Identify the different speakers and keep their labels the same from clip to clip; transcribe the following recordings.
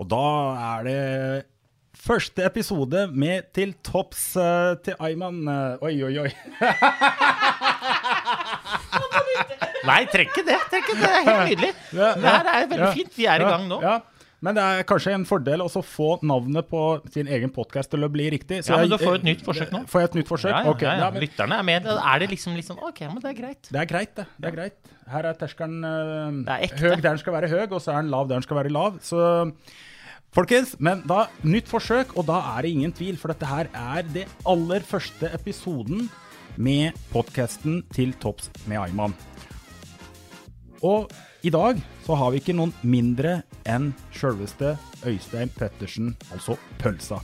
Speaker 1: Og da er det første episode med Til topps uh, til Ayman. Eh, oi, oi, oi.
Speaker 2: Nei, trekk ikke det. Trekk ikke det. Helt nydelig. Det her er veldig
Speaker 1: ja,
Speaker 2: fint. Vi er i gang nå.
Speaker 1: Ja. Men det er kanskje en fordel å få navnet på sin egen podkast til å bli riktig.
Speaker 2: Ja, men du får et nytt forsøk nå.
Speaker 1: Får jeg et nytt forsøk?
Speaker 2: Ja, ja,
Speaker 1: okay,
Speaker 2: ja,
Speaker 1: men
Speaker 2: Lytterne er med. Er det liksom sånn OK, men det er greit.
Speaker 1: det er greit, det. det er greit. Her er terskelen eh,
Speaker 2: er ekte.
Speaker 1: høy der den skal være høy, og så er den lav der den skal være lav. Så Folkens, men da nytt forsøk, og da er det ingen tvil, for dette her er det aller første episoden med podkasten Til topps med Ayman. Og i dag så har vi ikke noen mindre enn sjølveste Øystein Pettersen, altså Pølsa.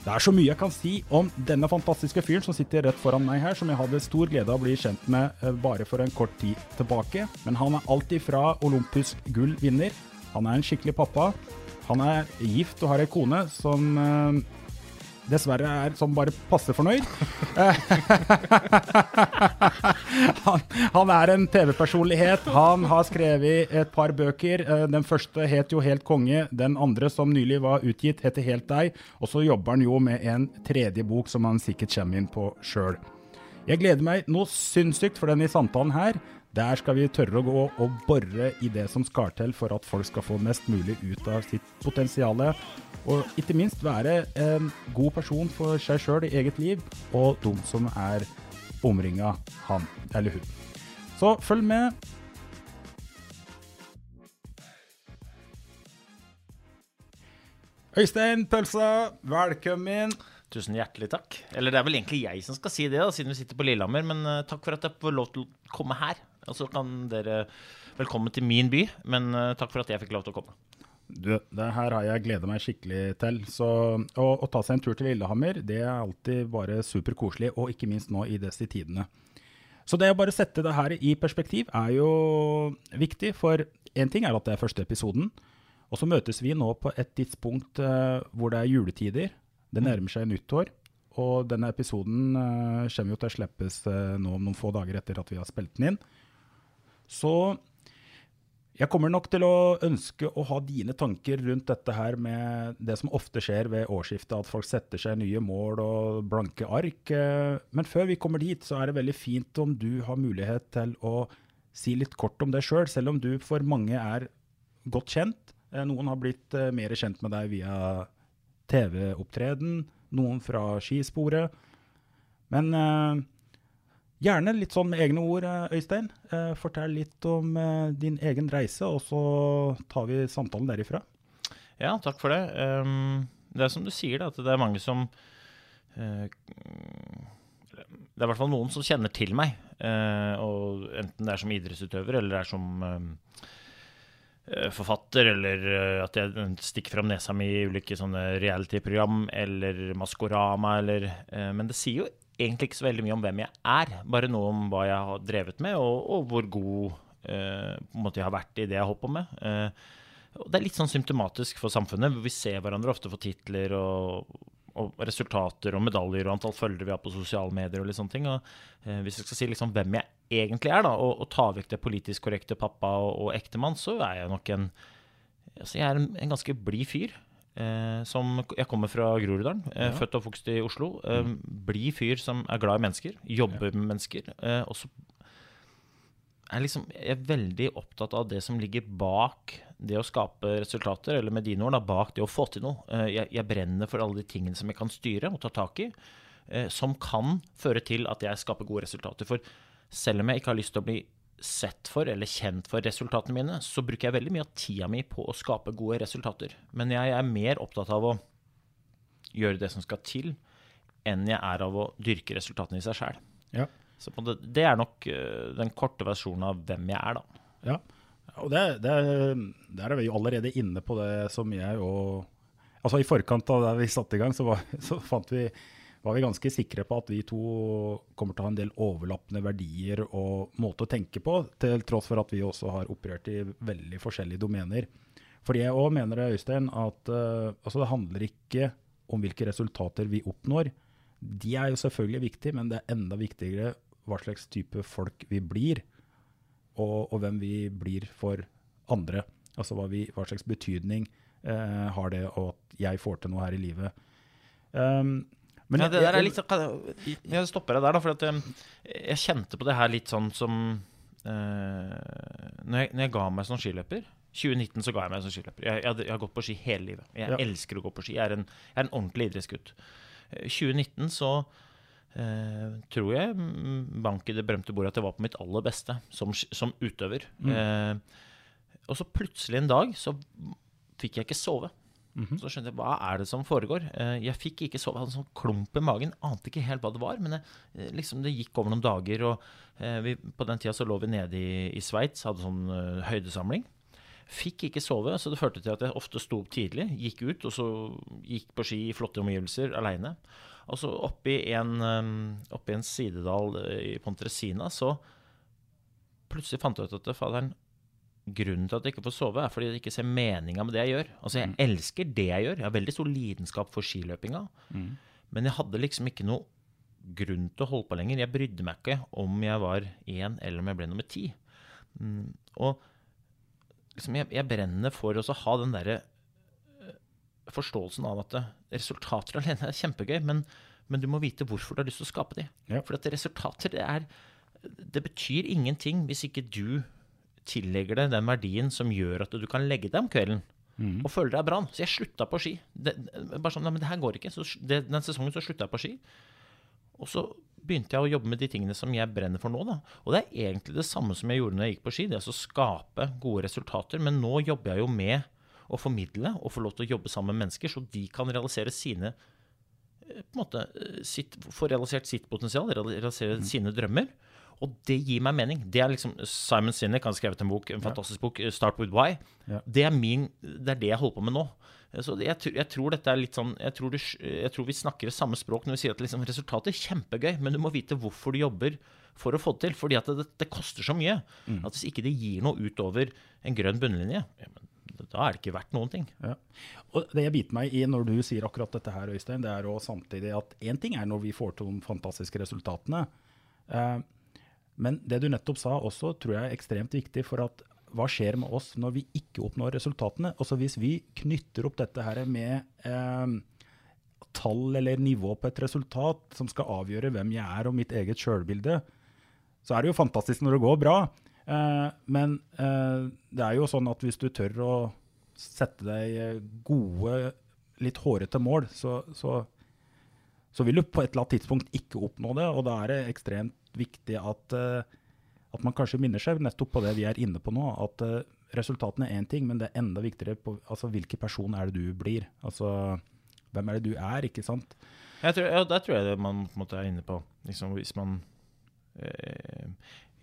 Speaker 1: Det er så mye jeg kan si om denne fantastiske fyren som sitter rett foran meg her, som jeg hadde stor glede av å bli kjent med eh, bare for en kort tid tilbake. Men han er alltid fra Olympus gull-vinner. Han er en skikkelig pappa. Han er gift og har ei kone som eh, dessverre er som bare passe fornøyd. han, han er en TV-personlighet. Han har skrevet et par bøker. Eh, Den første het jo Helt konge. Den andre, som nylig var utgitt, heter Helt deg. Og så jobber han jo med en tredje bok som han sikkert kommer inn på sjøl. Jeg gleder meg noe sinnssykt for denne samtalen her. Der skal vi tørre å gå og bore i det som skal til for at folk skal få mest mulig ut av sitt potensial. Og ikke minst være en god person for seg sjøl i eget liv, og de som er omringa han eller hun. Så følg med. Øystein Pølsa, velkommen.
Speaker 2: Tusen hjertelig takk. Eller det er vel egentlig jeg som skal si det, da, siden vi sitter på Lillehammer. Men eh, takk for at jeg får lov til å komme her. Og så kan dere Velkommen til min by, men eh, takk for at jeg fikk lov til å komme.
Speaker 1: Du, det her har jeg gleda meg skikkelig til. Så å, å ta seg en tur til Lillehammer, det er alltid bare superkoselig, og ikke minst nå i disse tidene. Så det å bare sette det her i perspektiv er jo viktig, for én ting er at det er første episoden. Og så møtes vi nå på et tidspunkt uh, hvor det er juletider. Det nærmer seg nyttår. Og denne episoden uh, kommer jo til å slippes uh, nå om noen få dager etter at vi har spilt den inn. Så jeg kommer nok til å ønske å ha dine tanker rundt dette her med det som ofte skjer ved årsskiftet, at folk setter seg nye mål og blanke ark. Eh, Men før vi kommer dit, så er det veldig fint om du har mulighet til å si litt kort om deg sjøl, selv, selv om du for mange er godt kjent. Eh, Noen har blitt eh, mer kjent med deg via TV-opptreden, noen fra skisporet. Men Gjerne litt sånn med egne ord, eh, Øystein. Eh, fortell litt om eh, din egen reise, og så tar vi samtalen derifra.
Speaker 2: Ja, takk for det. Ehm, det er som du sier, at det er mange som Det er i hvert fall noen som kjenner til meg. og enten det er som idrettsutøver, eller det er som forfatter, eller at jeg stikker fram nesa mi i ulike sånne reality-program, eller Maskorama, eller Men det sier jo egentlig ikke så veldig mye om hvem jeg er, bare noe om hva jeg har drevet med, og, og hvor god eh, jeg har vært i det jeg har på med. Eh, det er litt sånn symptomatisk for samfunnet. Vi ser hverandre ofte for titler og, og resultater og medaljer og antall følgere vi har på sosiale medier. og litt sånne ting. Og, eh, hvis jeg skal si liksom hvem jeg egentlig er, da, og, og ta vekk det politisk korrekte pappa og, og ektemann, så er jeg nok en altså Jeg er en, en ganske blid fyr. Eh, som, jeg kommer fra Groruddalen, eh, født og oppvokst i Oslo. Eh, blid fyr som er glad i mennesker, jobber med mennesker. Eh, og så er liksom, jeg er veldig opptatt av det som ligger bak det å skape resultater, eller med dine ord, da, bak det å få til noe. Eh, jeg, jeg brenner for alle de tingene som jeg kan styre og ta tak i, eh, som kan føre til at jeg skaper gode resultater. For selv om jeg ikke har lyst til å bli sett for eller kjent for resultatene mine, så bruker jeg veldig mye av tida mi på å skape gode resultater. Men jeg er mer opptatt av å gjøre det som skal til, enn jeg er av å dyrke resultatene i seg sjæl.
Speaker 1: Ja.
Speaker 2: Så det, det er nok øh, den korte versjonen av hvem jeg er, da.
Speaker 1: Ja. Og det, det, der er vi jo allerede inne på det som jeg og Altså I forkant av da vi satte i gang, så var, så fant vi, var vi ganske sikre på at vi to kommer til å ha en del overlappende verdier og måte å tenke på, til tross for at vi også har operert i veldig forskjellige domener. For jeg òg mener det, Øystein, at uh, altså det handler ikke om hvilke resultater vi oppnår. De er jo selvfølgelig viktige, men det er enda viktigere hva slags type folk vi blir, og, og hvem vi blir for andre. Altså hva, vi, hva slags betydning uh, har det, at jeg får til noe her i livet. Um,
Speaker 2: men ja, det der er litt sånn Jeg stopper deg der, da. For at jeg, jeg, kjente på det her litt sånn som uh, når, jeg, når, jeg, ga meg som skiløper 2019 så ga jeg meg som skiløper. Jeg, jeg, jeg, har gått på ski hele livet. Jeg ja. elsker å gå på ski. Jeg er en, jeg er en ordentlig idrettsgutt. 2019 eh, så uh, tror jeg bank i det berømte bordet at jeg var på mitt aller beste som, som utøver. Mm. Uh, og så plutselig en dag så fikk jeg ikke sove. Mm -hmm. Så skjønte jeg hva er det som foregår. Uh, jeg fikk ikke sove, hadde en sånn klump i magen. Ante ikke helt hva det var, men jeg, liksom det gikk over noen dager. Og vi, på den tida så lå vi nede i, i Sveits, hadde sånn høydesamling. Fikk ikke sove, så det førte til at jeg ofte sto opp tidlig, gikk ut, og så gikk på ski i flotte omgivelser aleine. Og så oppi en, um, oppi en sidedal eh, i Pontresina så plutselig fant jeg ut at faderen, grunnen til at jeg ikke får sove, er fordi jeg ikke ser meninga med det jeg gjør. Altså, jeg mm. elsker det jeg gjør. Jeg har veldig stor lidenskap for skiløpinga. Mm. Men jeg hadde liksom ikke noe grunn til å holde på lenger. Jeg brydde meg ikke om jeg var én eller om jeg ble nummer ti. Mm. Og liksom, jeg, jeg, brenner for å ha den derre eh, forståelsen av at resultater alene er kjempegøy, men, men, du må vite hvorfor du har lyst til å skape de. Ja. For at resultater, det, er, det betyr ingenting hvis ikke du tillegger det den verdien som gjør at du kan legge deg om kvelden mm. og føle deg bra. Så jeg slutta på ski. Det, bare sånn, men det her går ikke. Så det, den sesongen så slutta jeg på ski. Og så begynte jeg å jobbe med de tingene som jeg brenner for nå. Da. Og det er egentlig det samme som jeg gjorde når jeg gikk på ski. Det er å skape gode resultater. Men nå jobber jeg jo med å formidle og få lov til å jobbe sammen med mennesker, så de kan realisere sine eh, på en måte, eh, sitt, Få realisert sitt potensial, realisere mm. sine drømmer. Og det gir meg mening. Det er liksom Simon Sinek har skrevet en bok, en fantastisk bok, 'Start with Why'. Ja. Det, er min, det er det jeg holder på med nå. Så jeg, jeg, tror dette er litt sånn jeg tror, du, jeg tror, vi snakker det samme språk når vi sier at liksom, resultatet er kjempegøy, men du må vite hvorfor du jobber for å få det til. Fordi at det, det koster så mye. Mm. At hvis ikke det gir noe utover en grønn bunnlinje, ja, da er det ikke verdt noen ting. Ja.
Speaker 1: Og Det jeg biter meg i når du sier akkurat dette her, Øystein, det er jo samtidig at én ting er når vi får til de fantastiske resultatene. Eh, men det du nettopp sa også, tror jeg er ekstremt viktig for at hva skjer med oss når vi ikke oppnår resultatene? Også Hvis vi knytter opp dette her med eh, tall eller nivå på et resultat som skal avgjøre hvem jeg er og mitt eget sjølbilde, så er det jo fantastisk når det går bra. Eh, men eh, det er jo sånn at hvis du tør å sette deg gode, litt hårete mål, så, så, så vil du på et eller annet tidspunkt ikke oppnå det. Og da er det ekstremt viktig at eh, at man kanskje minner seg nettopp på det vi er inne på nå. At uh, resultatene er én ting, men det er enda viktigere på altså, hvilken person er det du blir. Altså, hvem er det du er, ikke sant?
Speaker 2: Tror, ja, der tror jeg det man på en måte er inne på. Liksom, hvis man eh,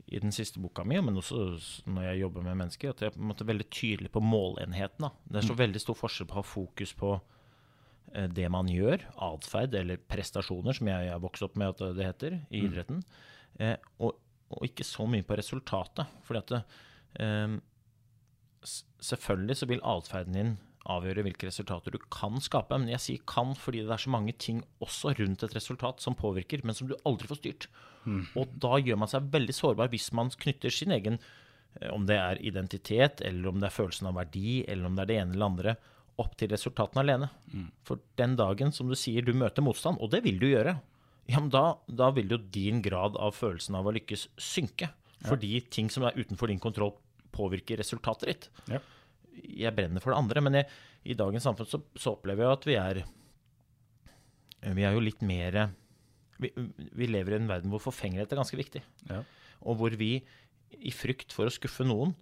Speaker 2: I den siste boka mi, men også når jeg jobber med mennesker, at jeg er på en måte veldig tydelig på målenheten. Da. Det er så mm. veldig stor forskjell på å ha fokus på eh, det man gjør, atferd eller prestasjoner, som jeg har vokst opp med at det heter i mm. Eh, og og ikke så mye på resultatet. Fordi at det, um, Selvfølgelig så vil atferden din avgjøre hvilke resultater du kan skape. Men jeg sier kan fordi det er så mange ting også rundt et resultat som påvirker, men som du aldri får styrt. Mm. Og da gjør man seg veldig sårbar hvis man knytter sin egen eh, om det er identitet, eller om det er følelsen av verdi, eller om det er det ene eller andre, opp til resultatene alene. Mm. For den dagen som du sier du møter motstand, og det vil du gjøre, ja, men da, da, vil jo din grad av følelsen av å lykkes synke. Fordi ting som er utenfor din kontroll, påvirker resultatet ditt. Ja. Jeg brenner for det andre, men jeg, i dagens samfunn så, så, opplever jeg at vi er Vi er jo litt mer vi, vi, lever i en verden hvor forfengelighet er ganske viktig. Ja. Og hvor vi, i frykt for å skuffe noen,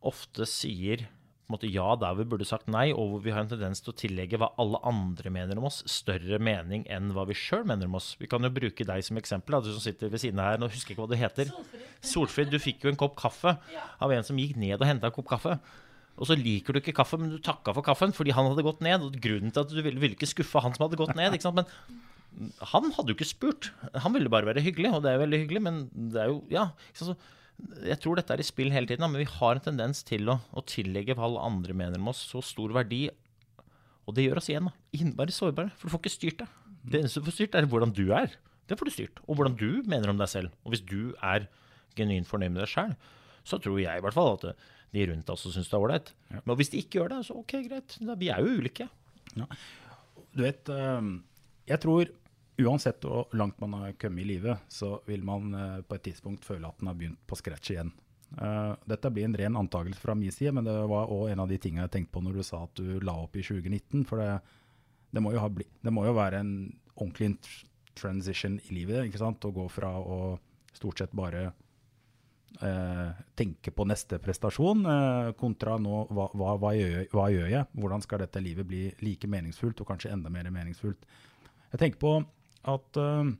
Speaker 2: ofte sier måte, ja der vi burde sagt nei, og hvor vi har en tendens til å tillegge hva alle andre mener om oss, større mening enn hva vi sjøl mener om oss. Vi kan jo bruke deg som eksempel, du som sitter ved siden av her. Nå husker jeg ikke hva du heter. Solfrid. Solfrid, du fikk jo en kopp kaffe av en som gikk ned og henta en kopp kaffe. Og så liker du ikke kaffe, men du takka for kaffen fordi han hadde gått ned. Og grunnen til at du ville, ville ikke skuffe han som hadde gått ned. ikke? Men han hadde jo ikke spurt. Han ville bare være hyggelig, og det er jo veldig hyggelig, men det er jo Ja. ikke sant? Jeg tror dette er i spill hele tiden, men vi har en tendens til å, å tillegge hva alle andre mener om oss, så stor verdi. Og det gjør oss igjen da, innmari sårbare, for du får ikke styrt det. Det eneste du får styrt, er hvordan du er. Det får du styrt. Og hvordan du mener om deg selv. Og hvis du er genuint fornøyd med deg sjøl, så tror jeg i hvert fall at de rundt også syns det er ålreit. Men hvis de ikke gjør det, så ok, greit. Da, vi er jo ulike.
Speaker 1: Du vet, eh, jeg tror uansett hvor langt man har kommet i livet, så vil man eh, på et tidspunkt føle at man har begynt på scratch igjen. Eh, Dette blir en ren antakelse fra min side, men det var òg en av de tingene jeg tenkte på når du sa at du la opp i 2019. For det, det, må, jo ha det må jo være en ordentlig tr- transition i livet, ikke sant? Å gå fra å stort sett bare eh, tenke på neste prestasjon, eh, kontra nå hva, hva, hva, gjør, hva gjør jeg? Hvordan skal dette livet bli like meningsfullt, og kanskje enda mer meningsfullt? Jeg tenker på at uh,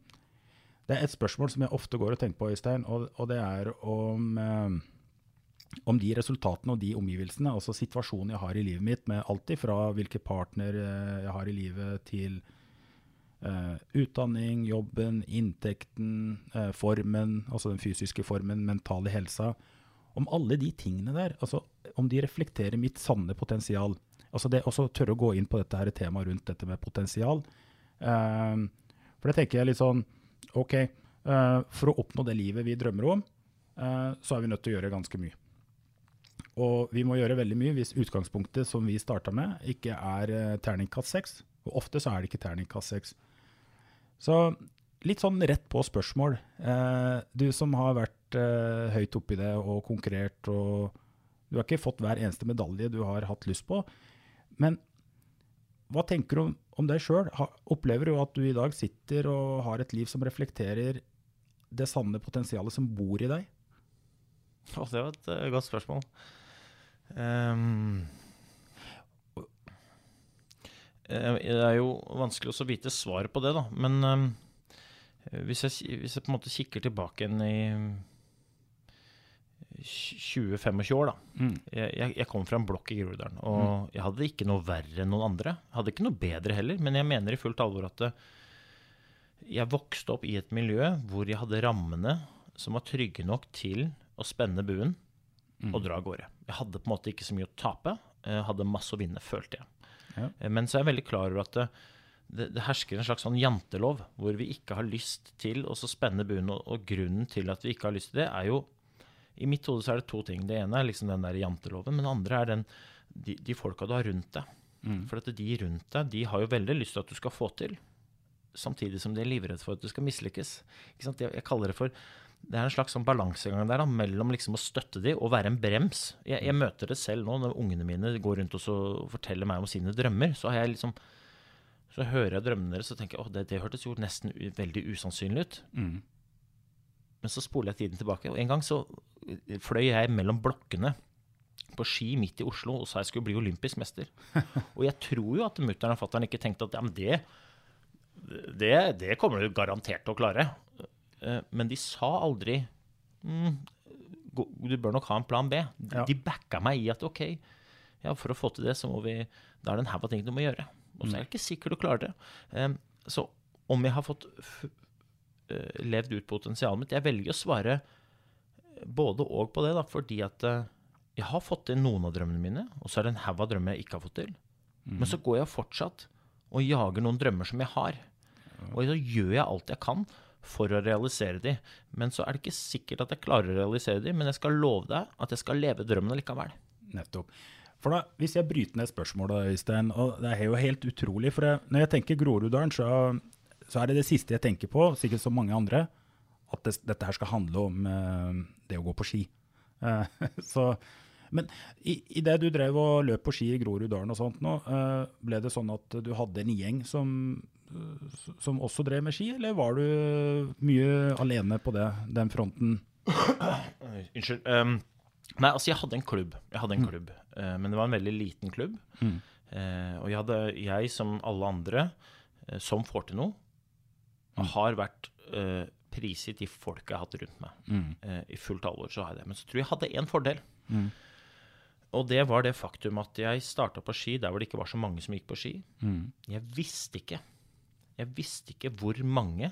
Speaker 1: det er et spørsmål som jeg ofte går og tenker på, Øystein, og, og det er om, uh, om de resultatene og de omgivelsene, altså situasjonen jeg har i livet mitt, med alt ifra hvilke partner eh, jeg har i livet, til utdanning, jobben, inntekten, formen, altså den fysiske formen, mentale helsa. Om alle de tingene der, altså om de reflekterer mitt sanne potensial. Altså det å tørre å gå inn på dette her temaet rundt dette med potensial. Eh, for det tenker jeg litt sånn OK, eh, for å oppnå det livet vi drømmer om, eh, så er vi nødt til å gjøre ganske mye. Og vi må gjøre veldig mye hvis utgangspunktet som vi starta med, ikke er eh, terningkast seks. Og ofte så er det ikke terningkast seks. Så litt sånn rett på spørsmål. Du som har vært høyt oppi det og konkurrert, og du har ikke fått hver eneste medalje du har hatt lyst på. Men hva tenker du om, om deg sjøl? Opplever du at du i dag sitter og har et liv som reflekterer det sanne potensialet som bor i deg?
Speaker 2: Det var et eh, godt spørsmål. Eh, det er jo vanskelig å vite svaret på det, da. Men um, hvis, jeg, hvis jeg på en måte kikker tilbake igjen i 20-25 år, da. Jeg, jeg, jeg kom fra en blokk i Groruddalen, og jeg hadde ikke noe verre enn noen andre. Jeg hadde ikke noe bedre heller, men jeg mener i fullt alvor at jeg vokste opp i et miljø hvor jeg hadde rammene som var trygge nok til å spenne buen og dra av gårde. Jeg hadde på en måte ikke så mye å tape. Jeg hadde masse å vinne, følte jeg.
Speaker 1: Ja.
Speaker 2: Eh, Men så er jeg veldig klar over at det, det hersker en slags sånn jantelov, hvor vi ikke har lyst til å spenne buen. Og, og grunnen til at vi ikke har lyst til det, er jo I mitt hode så er det to ting. Det ene er liksom den der janteloven, men det andre er den, de, de folka du har rundt deg. For at de rundt deg, de har jo veldig lyst til at du skal få til samtidig som de er livredde for at du skal mislykkes. Jeg, jeg kaller det for det er en slags sånn balansegang der da, mellom liksom å støtte de og være en brems. Jeg, jeg møter det selv nå når ungene mine går rundt og så forteller meg om sine drømmer. Så har jeg liksom så hører jeg drømmene deres og tenker at det, det hørtes jo nesten veldig usannsynlig ut. Men så spoler jeg tiden tilbake. Og en gang så fløy jeg mellom blokkene på ski midt i Oslo og sa jeg skulle bli olympisk mester. og jeg tror jo at mutter'n og fatter'n ikke tenkte at ja, men det, det, det kommer du garantert til å klare. Eh, Men de sa aldri mm, du bør nok ha en plan B. De,
Speaker 1: Ja.
Speaker 2: de backa meg i at ok, ja, for å få til det, så må vi Da er det en haug av ting du må gjøre. Og så er det ikke sikkert du klarer det. Eh, Så om jeg har fått levd ut potensialet mitt Jeg velger å svare både og på det, da, fordi at eh, jeg har fått til noen av drømmene mine, og så er det en haug av drømmer jeg ikke har fått til. Men så går jeg fortsatt og jager noen drømmer som jeg har. Og så gjør jeg alt jeg kan for å realisere de. Men så er det ikke sikkert at jeg klarer å realisere de, men jeg skal love deg at jeg skal leve drømmen likevel.
Speaker 1: Nettopp. For da, Hvis jeg bryter ned spørsmålet, Øystein, og det er jo helt utrolig for jeg, Når jeg tenker Groruddalen, så, så er det det siste jeg tenker på, sikkert som mange andre, at det, dette her skal handle om uh, det å gå på ski. Uh, så, men i, i det du drev og løp på ski i Groruddalen og sånt nå, uh, ble det sånn at du hadde en gjeng som, som også drev med ski, eller var du mye alene på det, den fronten?
Speaker 2: Unnskyld. Um, nei, altså jeg hadde en klubb. Jeg hadde en klubb, eh, Men det var en veldig liten klubb. Eh, og jeg, hadde, jeg, som alle andre som får til noe, har vært uh, prisgitt de folka jeg har hatt rundt meg. Eh, I fullt alvor så har jeg det. Men så tror jeg jeg hadde én fordel. og det var det faktum at jeg starta på ski der hvor det ikke var så mange som gikk på ski.
Speaker 1: Mm.
Speaker 2: Jeg visste ikke Jeg visste ikke hvor mange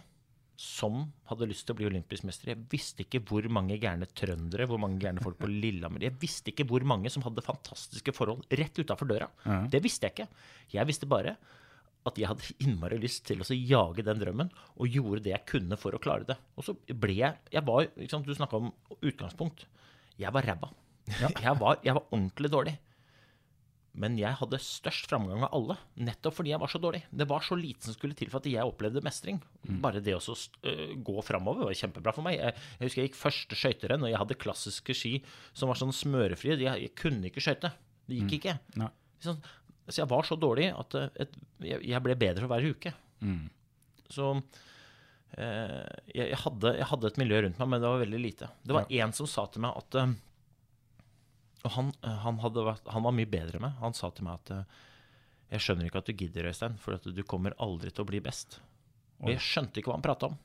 Speaker 2: som hadde lyst til å bli olympisk mester. Jeg visste ikke hvor mange gærne trøndere, hvor mange gærne folk på Lillehammer Jeg visste ikke hvor mange som hadde fantastiske forhold rett utafor døra. Det visste jeg ikke. Jeg visste bare at jeg hadde innmari lyst til å jage den drømmen, og gjorde det jeg kunne for å klare det. Og så ble jeg jeg var, ikke Du snakka om utgangspunkt. Jeg var ræva. Jeg, var, jeg var ordentlig dårlig. Men jeg hadde størst framgang av alle, nettopp fordi jeg var så dårlig. Det var så lite som skulle til for at jeg opplevde mestring. Bare det å øh, gå framover var kjempebra for meg. Jeg, jeg husker jeg gikk første skøyterenn, og jeg hadde klassiske ski som var sånn smørefrie. Jeg, jeg kunne ikke skøyte. Det gikk ikke.
Speaker 1: Nei.
Speaker 2: Sånn, så jeg var så dårlig at øh, et, jeg, ble bedre for hver uke. Så eh, jeg, jeg, hadde, jeg hadde et miljø rundt meg, men det var veldig lite. Det var én som sa til meg at eh, Og han, eh, han, vært, han var mye bedre med. Han sa til meg at eh, jeg skjønner ikke at du gidder, Øystein, for at du kommer aldri til å bli best. Og jeg skjønte ikke hva han prata om.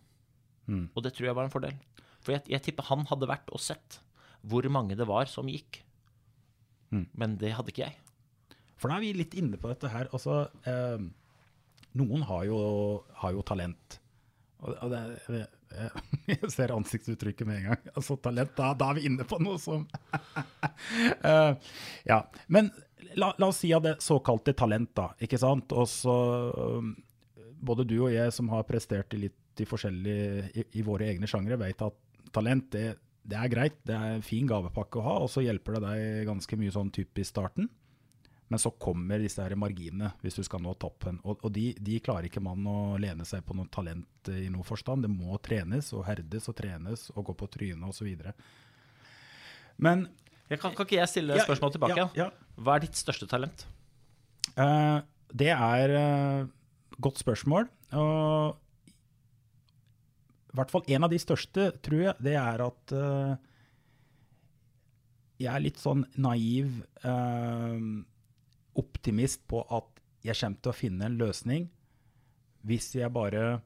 Speaker 2: Og det tror jeg var en fordel. For jeg, jeg tipper han hadde vært og sett hvor mange det var som gikk. Men det hadde ikke jeg.
Speaker 1: For da er vi litt inne på dette her. Altså, eh, noen har jo, har jo talent. Og, og det, jeg, jeg ser ansiktsuttrykket med en gang. Altså talent, da, da er vi inne på noe som Eh, Ja. Men la, la oss si av det såkalte talent, da. Ikke sant? Og så um, Både du og jeg som har prestert i litt i i, i våre egne sjangre, vet at talent, det, det er greit. Det er en fin gavepakke å ha, og så hjelper det deg ganske mye sånn typisk starten. Men så kommer disse her marginene hvis du skal nå toppen. Og, og de, de klarer ikke man å lene seg på noe talent i noen forstand. Det må trenes og herdes og trenes og gå på trynet osv. Men
Speaker 2: Jeg kan, kan ikke jeg stille
Speaker 1: Ja,
Speaker 2: spørsmål tilbake?
Speaker 1: ja, ja.
Speaker 2: Hva er ditt største talent?
Speaker 1: Uh, det er uh, godt spørsmål. Og i hvert fall en av de største, tror jeg, det er at uh, jeg er litt sånn naiv eh, optimist på at jeg kommer til å finne en løsning hvis jeg bare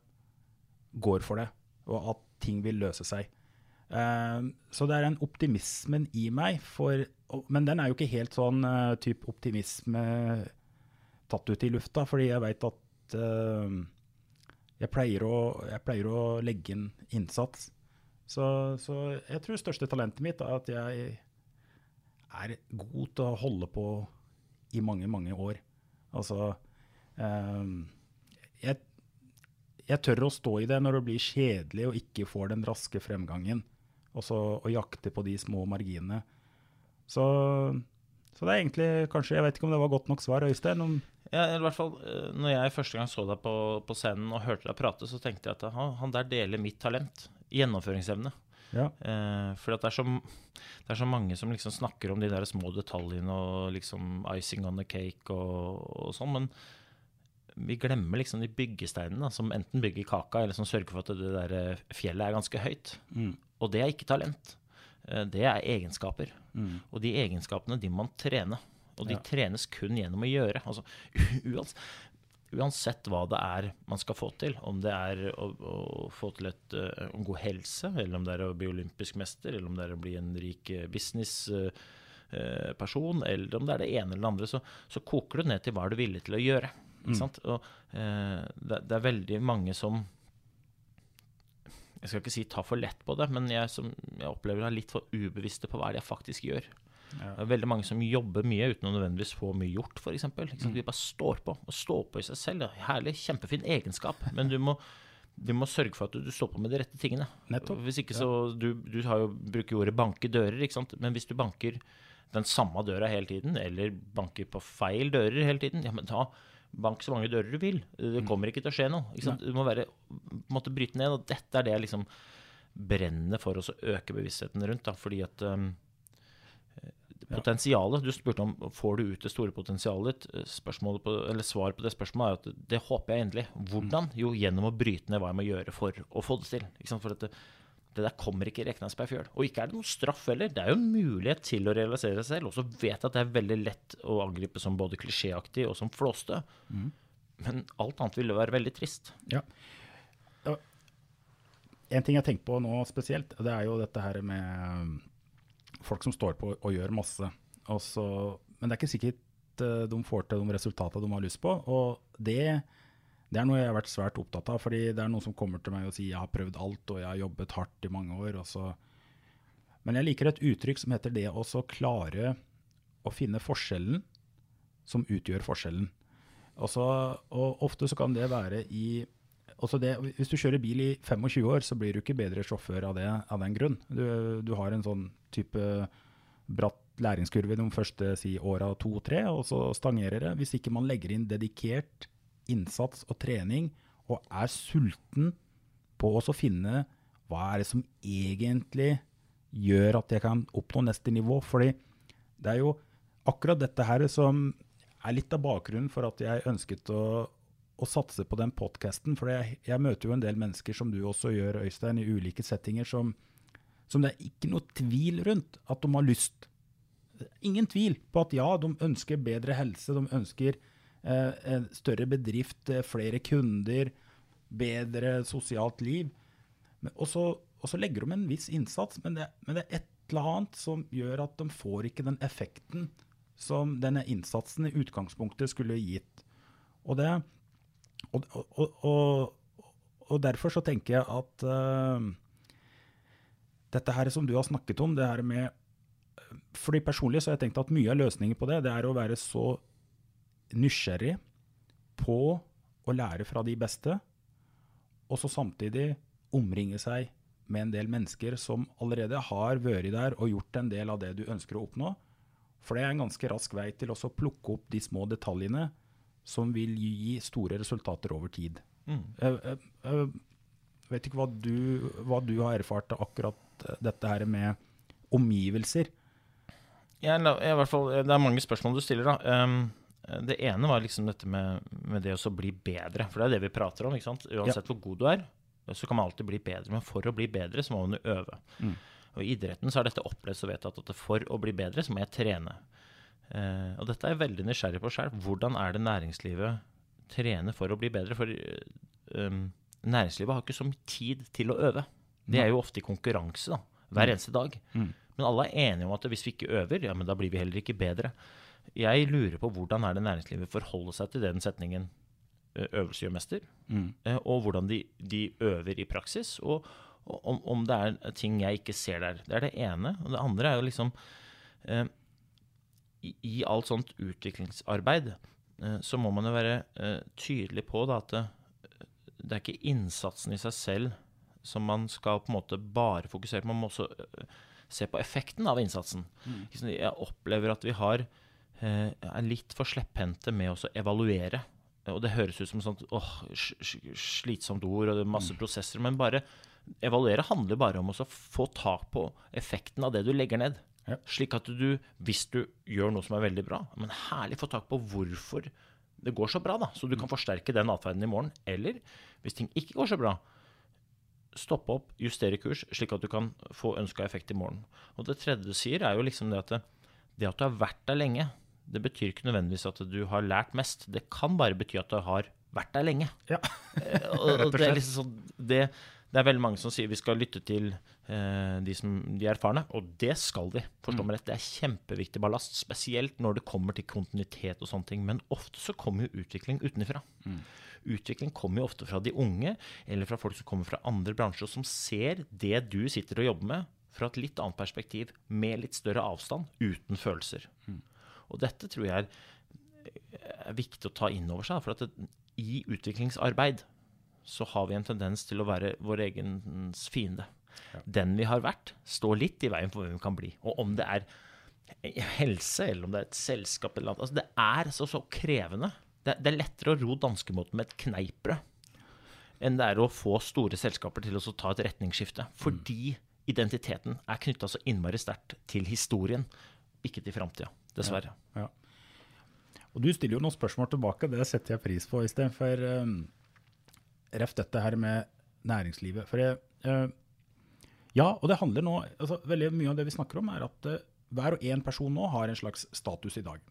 Speaker 1: går for det, og at ting vil løse seg. Eh, så det er den optimismen i meg, for, men den er jo ikke helt sånn uh, type optimisme tatt ut i lufta, fordi jeg veit at eh, jeg, pleier å, jeg pleier å legge inn innsats. Så, så jeg tror største talentet mitt er at jeg er god til å holde på i mange, mange år. Altså eh, jeg, jeg tør å stå i det når det blir kjedelig og ikke får den raske fremgangen. Og så å jakte på de små marginene. Så, så det er egentlig kanskje Jeg vet ikke om det var godt nok svar, Øystein. Om,
Speaker 2: Ja, i hvert fall, eh, når jeg første gang så deg på, på scenen og hørte deg prate, så tenkte jeg at han, han der deler mitt talent. Gjennomføringsevne.
Speaker 1: Ja.
Speaker 2: Eh, for at det, er så, det er så mange som liksom snakker om de der små detaljene og liksom icing on the cake og, og sånn, men vi glemmer liksom de byggesteinene da, som enten bygger kaka, eller som sørger for at det der eh, fjellet er ganske høyt. Og det er ikke talent. Eh, Det er egenskaper. Og de egenskapene de må man trene. Og de
Speaker 1: Ja.
Speaker 2: trenes kun gjennom å gjøre. Altså, uans, uansett hva det er man skal få til, om det er å, å få til et, eh, en god helse, eller om det er å bli olympisk mester, eller om det er å bli en rik businessperson, eller om det er det ene eller det andre, så, så koker du ned til hva er du villig til å gjøre. Ikke sant? Og, eh, det, det er veldig mange som jeg skal ikke si ta for lett på det, men jeg, som, jeg opplever er litt for ubevisste på hva det er jeg faktisk gjør. Det er veldig mange som jobber mye uten å nødvendigvis få mye gjort, f.eks. Mm. De bare står på, og står på i seg selv. Ja. Herlig, kjempefin egenskap, men du må, du må sørge for at du, du står på med de rette tingene.
Speaker 1: Nettopp.
Speaker 2: Hvis ikke så Du, du har jo, bruker jo ordet banke dører, ikke sant? men hvis du banker den samme døra hele tiden, eller banker på feil dører hele tiden, ja, men da bank så mange dører du vil. Det kommer ikke til å skje noe. Du må være, måtte bryte ned, og dette er det jeg liksom brenner for å øke bevisstheten rundt. Da, fordi at um, Potensialet, Du spurte om får du ut det store potensialet ditt. På, Svaret på det spørsmålet er at det, håper jeg endelig. Hvordan? Jo, gjennom å bryte ned hva jeg må gjøre for å få det til. For det, det der kommer ikke rekna seg ei fjøl. Og ikke er det noen straff heller. Det er jo en mulighet til å realisere seg selv. Og så vet jeg at det er veldig lett å angripe som både klisjéaktig og som flåste. Men alt annet ville være veldig trist.
Speaker 1: Ja. En ting jeg tenker på nå spesielt, det er jo dette her med folk som står på og gjør masse. og så- men det er ikke sikkert eh, de får til de resultatene de har lyst på. Og det, det er noe jeg har vært svært opptatt av. fordi det er noen som kommer til meg og sier jeg har prøvd alt og jeg har jobbet hardt i mange år. Så. Men jeg liker et uttrykk som heter det å klare å finne forskjellen som utgjør forskjellen. Og, så, og ofte så kan det være i også det, Hvis du kjører bil i 25 år, så blir du ikke bedre sjåfør av, det, av den grunn. Du, du har en sånn type bratt læringskurve de første si, åra to-tre, og så stangerer det. Hvis ikke man legger inn dedikert innsats og trening, og er sulten på å finne hva er det som egentlig gjør at jeg kan oppnå neste nivå. Fordi det er jo akkurat dette her som er litt av bakgrunnen for at jeg ønsket å, å satse på den podkasten. For jeg, jeg, møter jo en del mennesker, som du også gjør, Øystein, i ulike settinger, som, som det er ikke noe tvil rundt at de har lyst. Ingen tvil på at ja, de ønsker bedre helse, de ønsker eh, større bedrift, eh, flere kunder, bedre sosialt liv. Og så, legger de en viss innsats, men det, men det er et eller annet som gjør at de får ikke den effekten som denne innsatsen i utgangspunktet skulle gitt. Og, det, og, og, og derfor så tenker jeg at uh, dette her som du har snakket om, det her med fordi Personlig så har jeg tenkt at mye av løsningen på det, det er å være så nysgjerrig på å lære fra de beste, og så samtidig omringe seg med en del mennesker som allerede har vært der og gjort en del av det du ønsker å oppnå. For det er en ganske rask vei til å plukke opp de små detaljene som vil gi store resultater over tid.
Speaker 2: Mm.
Speaker 1: Jeg, jeg, vet ikke hva du, hva du har erfart av akkurat dette her med omgivelser.
Speaker 2: Jeg, fall, det er mange spørsmål du stiller. da. Um, det ene var liksom dette med, med det å bli bedre. For det er det vi prater om. ikke sant? Uansett ja. hvor god du er, så kan man alltid bli bedre. Men for å bli bedre, så må man jo øve. Mm. Og I idretten så er dette opplevd og vedtatt at for å bli bedre, så må jeg trene. Uh, og dette er jeg veldig nysgjerrig på sjøl. Hvordan er det næringslivet trener for å bli bedre? For eh, næringslivet har ikke så mye tid til å øve. Det er jo ofte i konkurranse da, hver eneste dag. Mm. Men alle er enige om at hvis vi ikke øver, ja, men da blir vi heller ikke bedre. Jeg lurer på hvordan er det næringslivet forholder seg til den setningen øvelse gjør mester, mm. og hvordan de, de, øver i praksis. Og, og om, om, det er ting jeg ikke ser der. Det er det ene. Og det andre er jo liksom eh, i, i, alt sånt utviklingsarbeid eh, så må man jo være eh, tydelig på da, at det, det, er ikke innsatsen i seg selv som man skal på en måte bare fokusere på. Man må også se på effekten av innsatsen. Mm. Jeg opplever at vi har, eh, er litt for slepphendte med å evaluere. Og det høres ut som sånt åh, slitsomt ord og det er masse mm. prosesser. Men bare evaluere handler bare om å få tak på effekten av det du legger ned. Ja. Slik at du, hvis du gjør noe som er veldig bra, men herlig få tak på hvorfor det går så bra, da. Så du kan forsterke den atferden i morgen. Eller hvis ting ikke går så bra, stoppe opp, justere kurs, slik at du kan få ønska effekt i morgen. Og det tredje du sier, er jo liksom det at det, det at du har vært der lenge, det betyr ikke nødvendigvis at du har lært mest. Det kan bare bety at du har vært der lenge.
Speaker 1: Ja.
Speaker 2: Eh, og, og det, er liksom sånn, det, det, er veldig mange som sier vi skal lytte til eh, de, som, de erfarne, og det skal vi. Forstå meg rett, Det er kjempeviktig ballast, spesielt når det kommer til kontinuitet og sånne ting. Men ofte så kommer jo utvikling utenfra. Mm. Utvikling kommer jo ofte fra de unge, eller fra folk som kommer fra andre bransjer, og som ser det du sitter og jobber med, fra et litt annet perspektiv, med litt større avstand, uten følelser. Mm. Og dette tror jeg er, er, viktig å ta inn over seg. For at det, i utviklingsarbeid så har vi en tendens til å være vår egen fiende. Ja. Den vi har vært, står litt i veien for hvem vi kan bli. Og om det er helse, eller om det er et selskap eller noe altså Det er så, så krevende det, det, er lettere å ro danskemåten med et kneippbrød enn det er å få store selskaper til å ta et retningsskifte. Fordi identiteten er knytta så innmari sterkt til historien, ikke til framtida. Dessverre. Ja, ja.
Speaker 1: Og Du stiller jo noen spørsmål tilbake, det setter jeg pris på. Øystein. For um, ref dette her med næringslivet. For jeg, uh, ja, og det handler nå altså, Veldig mye av det vi snakker om, er at uh, hver og en person nå har en slags status i dag.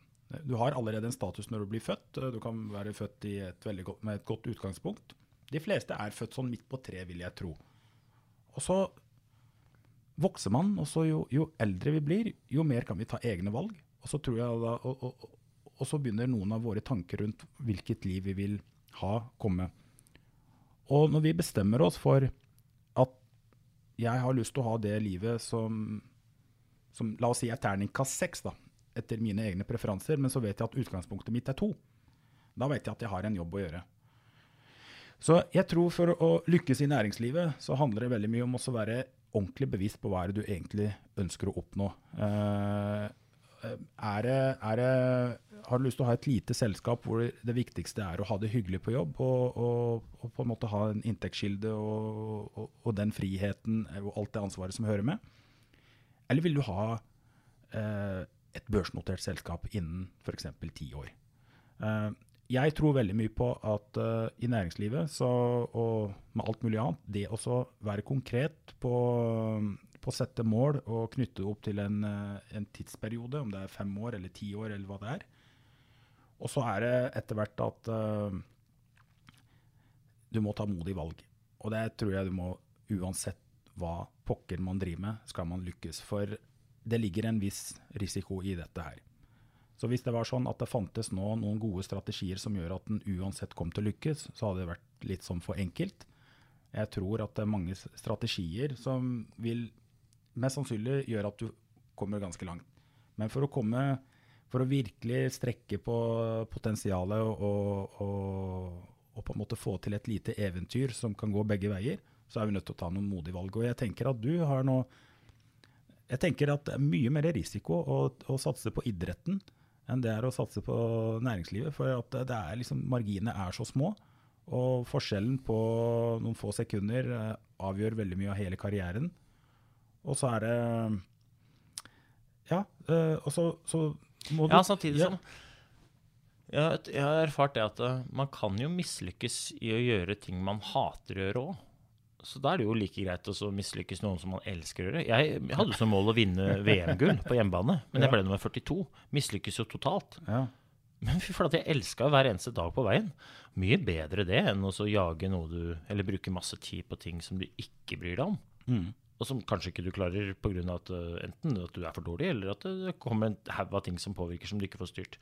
Speaker 1: Du har allerede en status når du blir født. Du kan være født et godt, med et godt utgangspunkt. De fleste er født sånn midt på tre, vil jeg tro. Og så vokser man, og så jo, jo, eldre vi blir, jo mer kan vi ta egne valg. og så da, og, og, og så begynner noen av våre tanker rundt hvilket liv vi vil ha, komme. Og når vi bestemmer oss for at jeg har lyst til å ha det livet som, som La oss si er terningkast seks, da, etter mine egne preferanser, men så vet jeg at utgangspunktet mitt er to. Da vet jeg at jeg har en jobb å gjøre. Så jeg tror for å lykkes i næringslivet, så handler det veldig mye om å være ordentlig bevisst på hva er det du egentlig ønsker å oppnå. Uh, er det, er det, har du lyst til å ha et lite selskap hvor det viktigste er å ha det hyggelig på jobb, og, og, og på en måte ha en inntektskilde og, og, den friheten og alt det ansvaret som hører med? Eller vil du ha eh, et børsnotert selskap innen f.eks. ti år? Eh, jeg tror veldig mye på at uh, i næringslivet så, og med alt mulig annet, det å være konkret på, å sette mål og knytte det opp til en, uh, en, tidsperiode, om det er fem år eller ti år eller hva det er. Og så er det etter hvert at uh, du må ta modige valg. Og det tror jeg du må uansett hva pokker man driver med, skal man lykkes. For det ligger en viss risiko i dette her. Så hvis det var sånn at det fantes nå noen gode strategier som gjør at den uansett kom til å lykkes, så hadde det vært litt sånn for enkelt. Jeg tror at det er mange strategier som vil mest sannsynlig gjøre at du kommer ganske langt. Men for å komme for å virkelig strekke på potensialet og, og, og, på en måte få til et lite eventyr som kan gå begge veier, så er vi nødt til å ta noen modige valg. Og jeg tenker at du har nå Jeg tenker at det er mye mer risiko å, å satse på idretten enn det er å satse på næringslivet. For at det er liksom, marginene er så små. Og forskjellen på noen få sekunder eh, avgjør veldig mye av hele karrieren. Og så er det Ja, eh, og så, så må
Speaker 2: Ja, samtidig som jeg, jeg har erfart det at eh, man kan jo mislykkes i å gjøre ting man hater å gjøre òg. Så da er det jo like greit å mislykkes noen som man elsker å gjøre. Jeg hadde som mål å vinne VM-gull på hjemmebane, men jeg ble nummer 42. Mislykkes jo totalt.
Speaker 1: Ja.
Speaker 2: Men fy flate, jeg elska hver eneste dag på veien. Mye bedre det enn å jage noe du Eller bruke masse tid på ting som du ikke bryr deg om.
Speaker 1: Mm.
Speaker 2: Og som kanskje ikke du klarer pga. at uh, enten at du er for dårlig, eller at det kommer en haug av ting som påvirker som du ikke får styrt.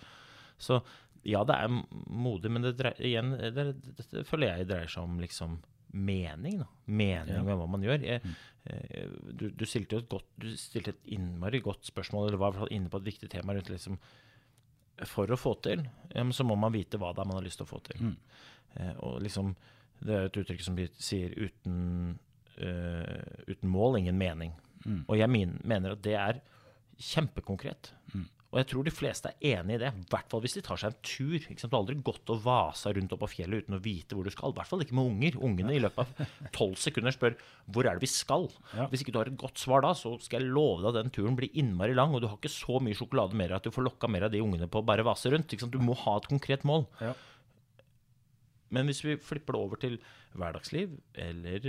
Speaker 2: Så ja, det er modig, men det, dreier, igjen, det, det, det, føler jeg dreier seg om liksom mening. Da. Mening ja. med hva man gjør. Jeg, mm. Eh, du, du, stilte et godt, du stilte et innmari godt spørsmål, eller var inne på et viktig tema rundt liksom, For å få til, så må man vite hva det er man har lyst til å få til.
Speaker 1: Mm.
Speaker 2: Eh, og liksom, det er et uttrykk som sier uten, uh, uten mål, ingen mening.
Speaker 1: Mm.
Speaker 2: Og jeg mener at det er kjempekonkret.
Speaker 1: Mm.
Speaker 2: Og jeg tror de fleste er enig i det. I hvert fall hvis de tar seg en tur. Ikke sant? Du har aldri gått og vasa rundt opp av fjellet uten å vite hvor du skal. I hvert fall ikke med unger. Ungene i løpet av tolv sekunder spør hvor er det vi skal.
Speaker 1: Ja.
Speaker 2: Hvis ikke du har et godt svar da, så skal jeg love deg at den turen blir innmari lang. Og du har ikke så mye sjokolade mer at du får lokka mer av de ungene på å bare vase rundt. Du må ha et konkret mål.
Speaker 1: Ja.
Speaker 2: Men hvis vi flipper det over til hverdagsliv eller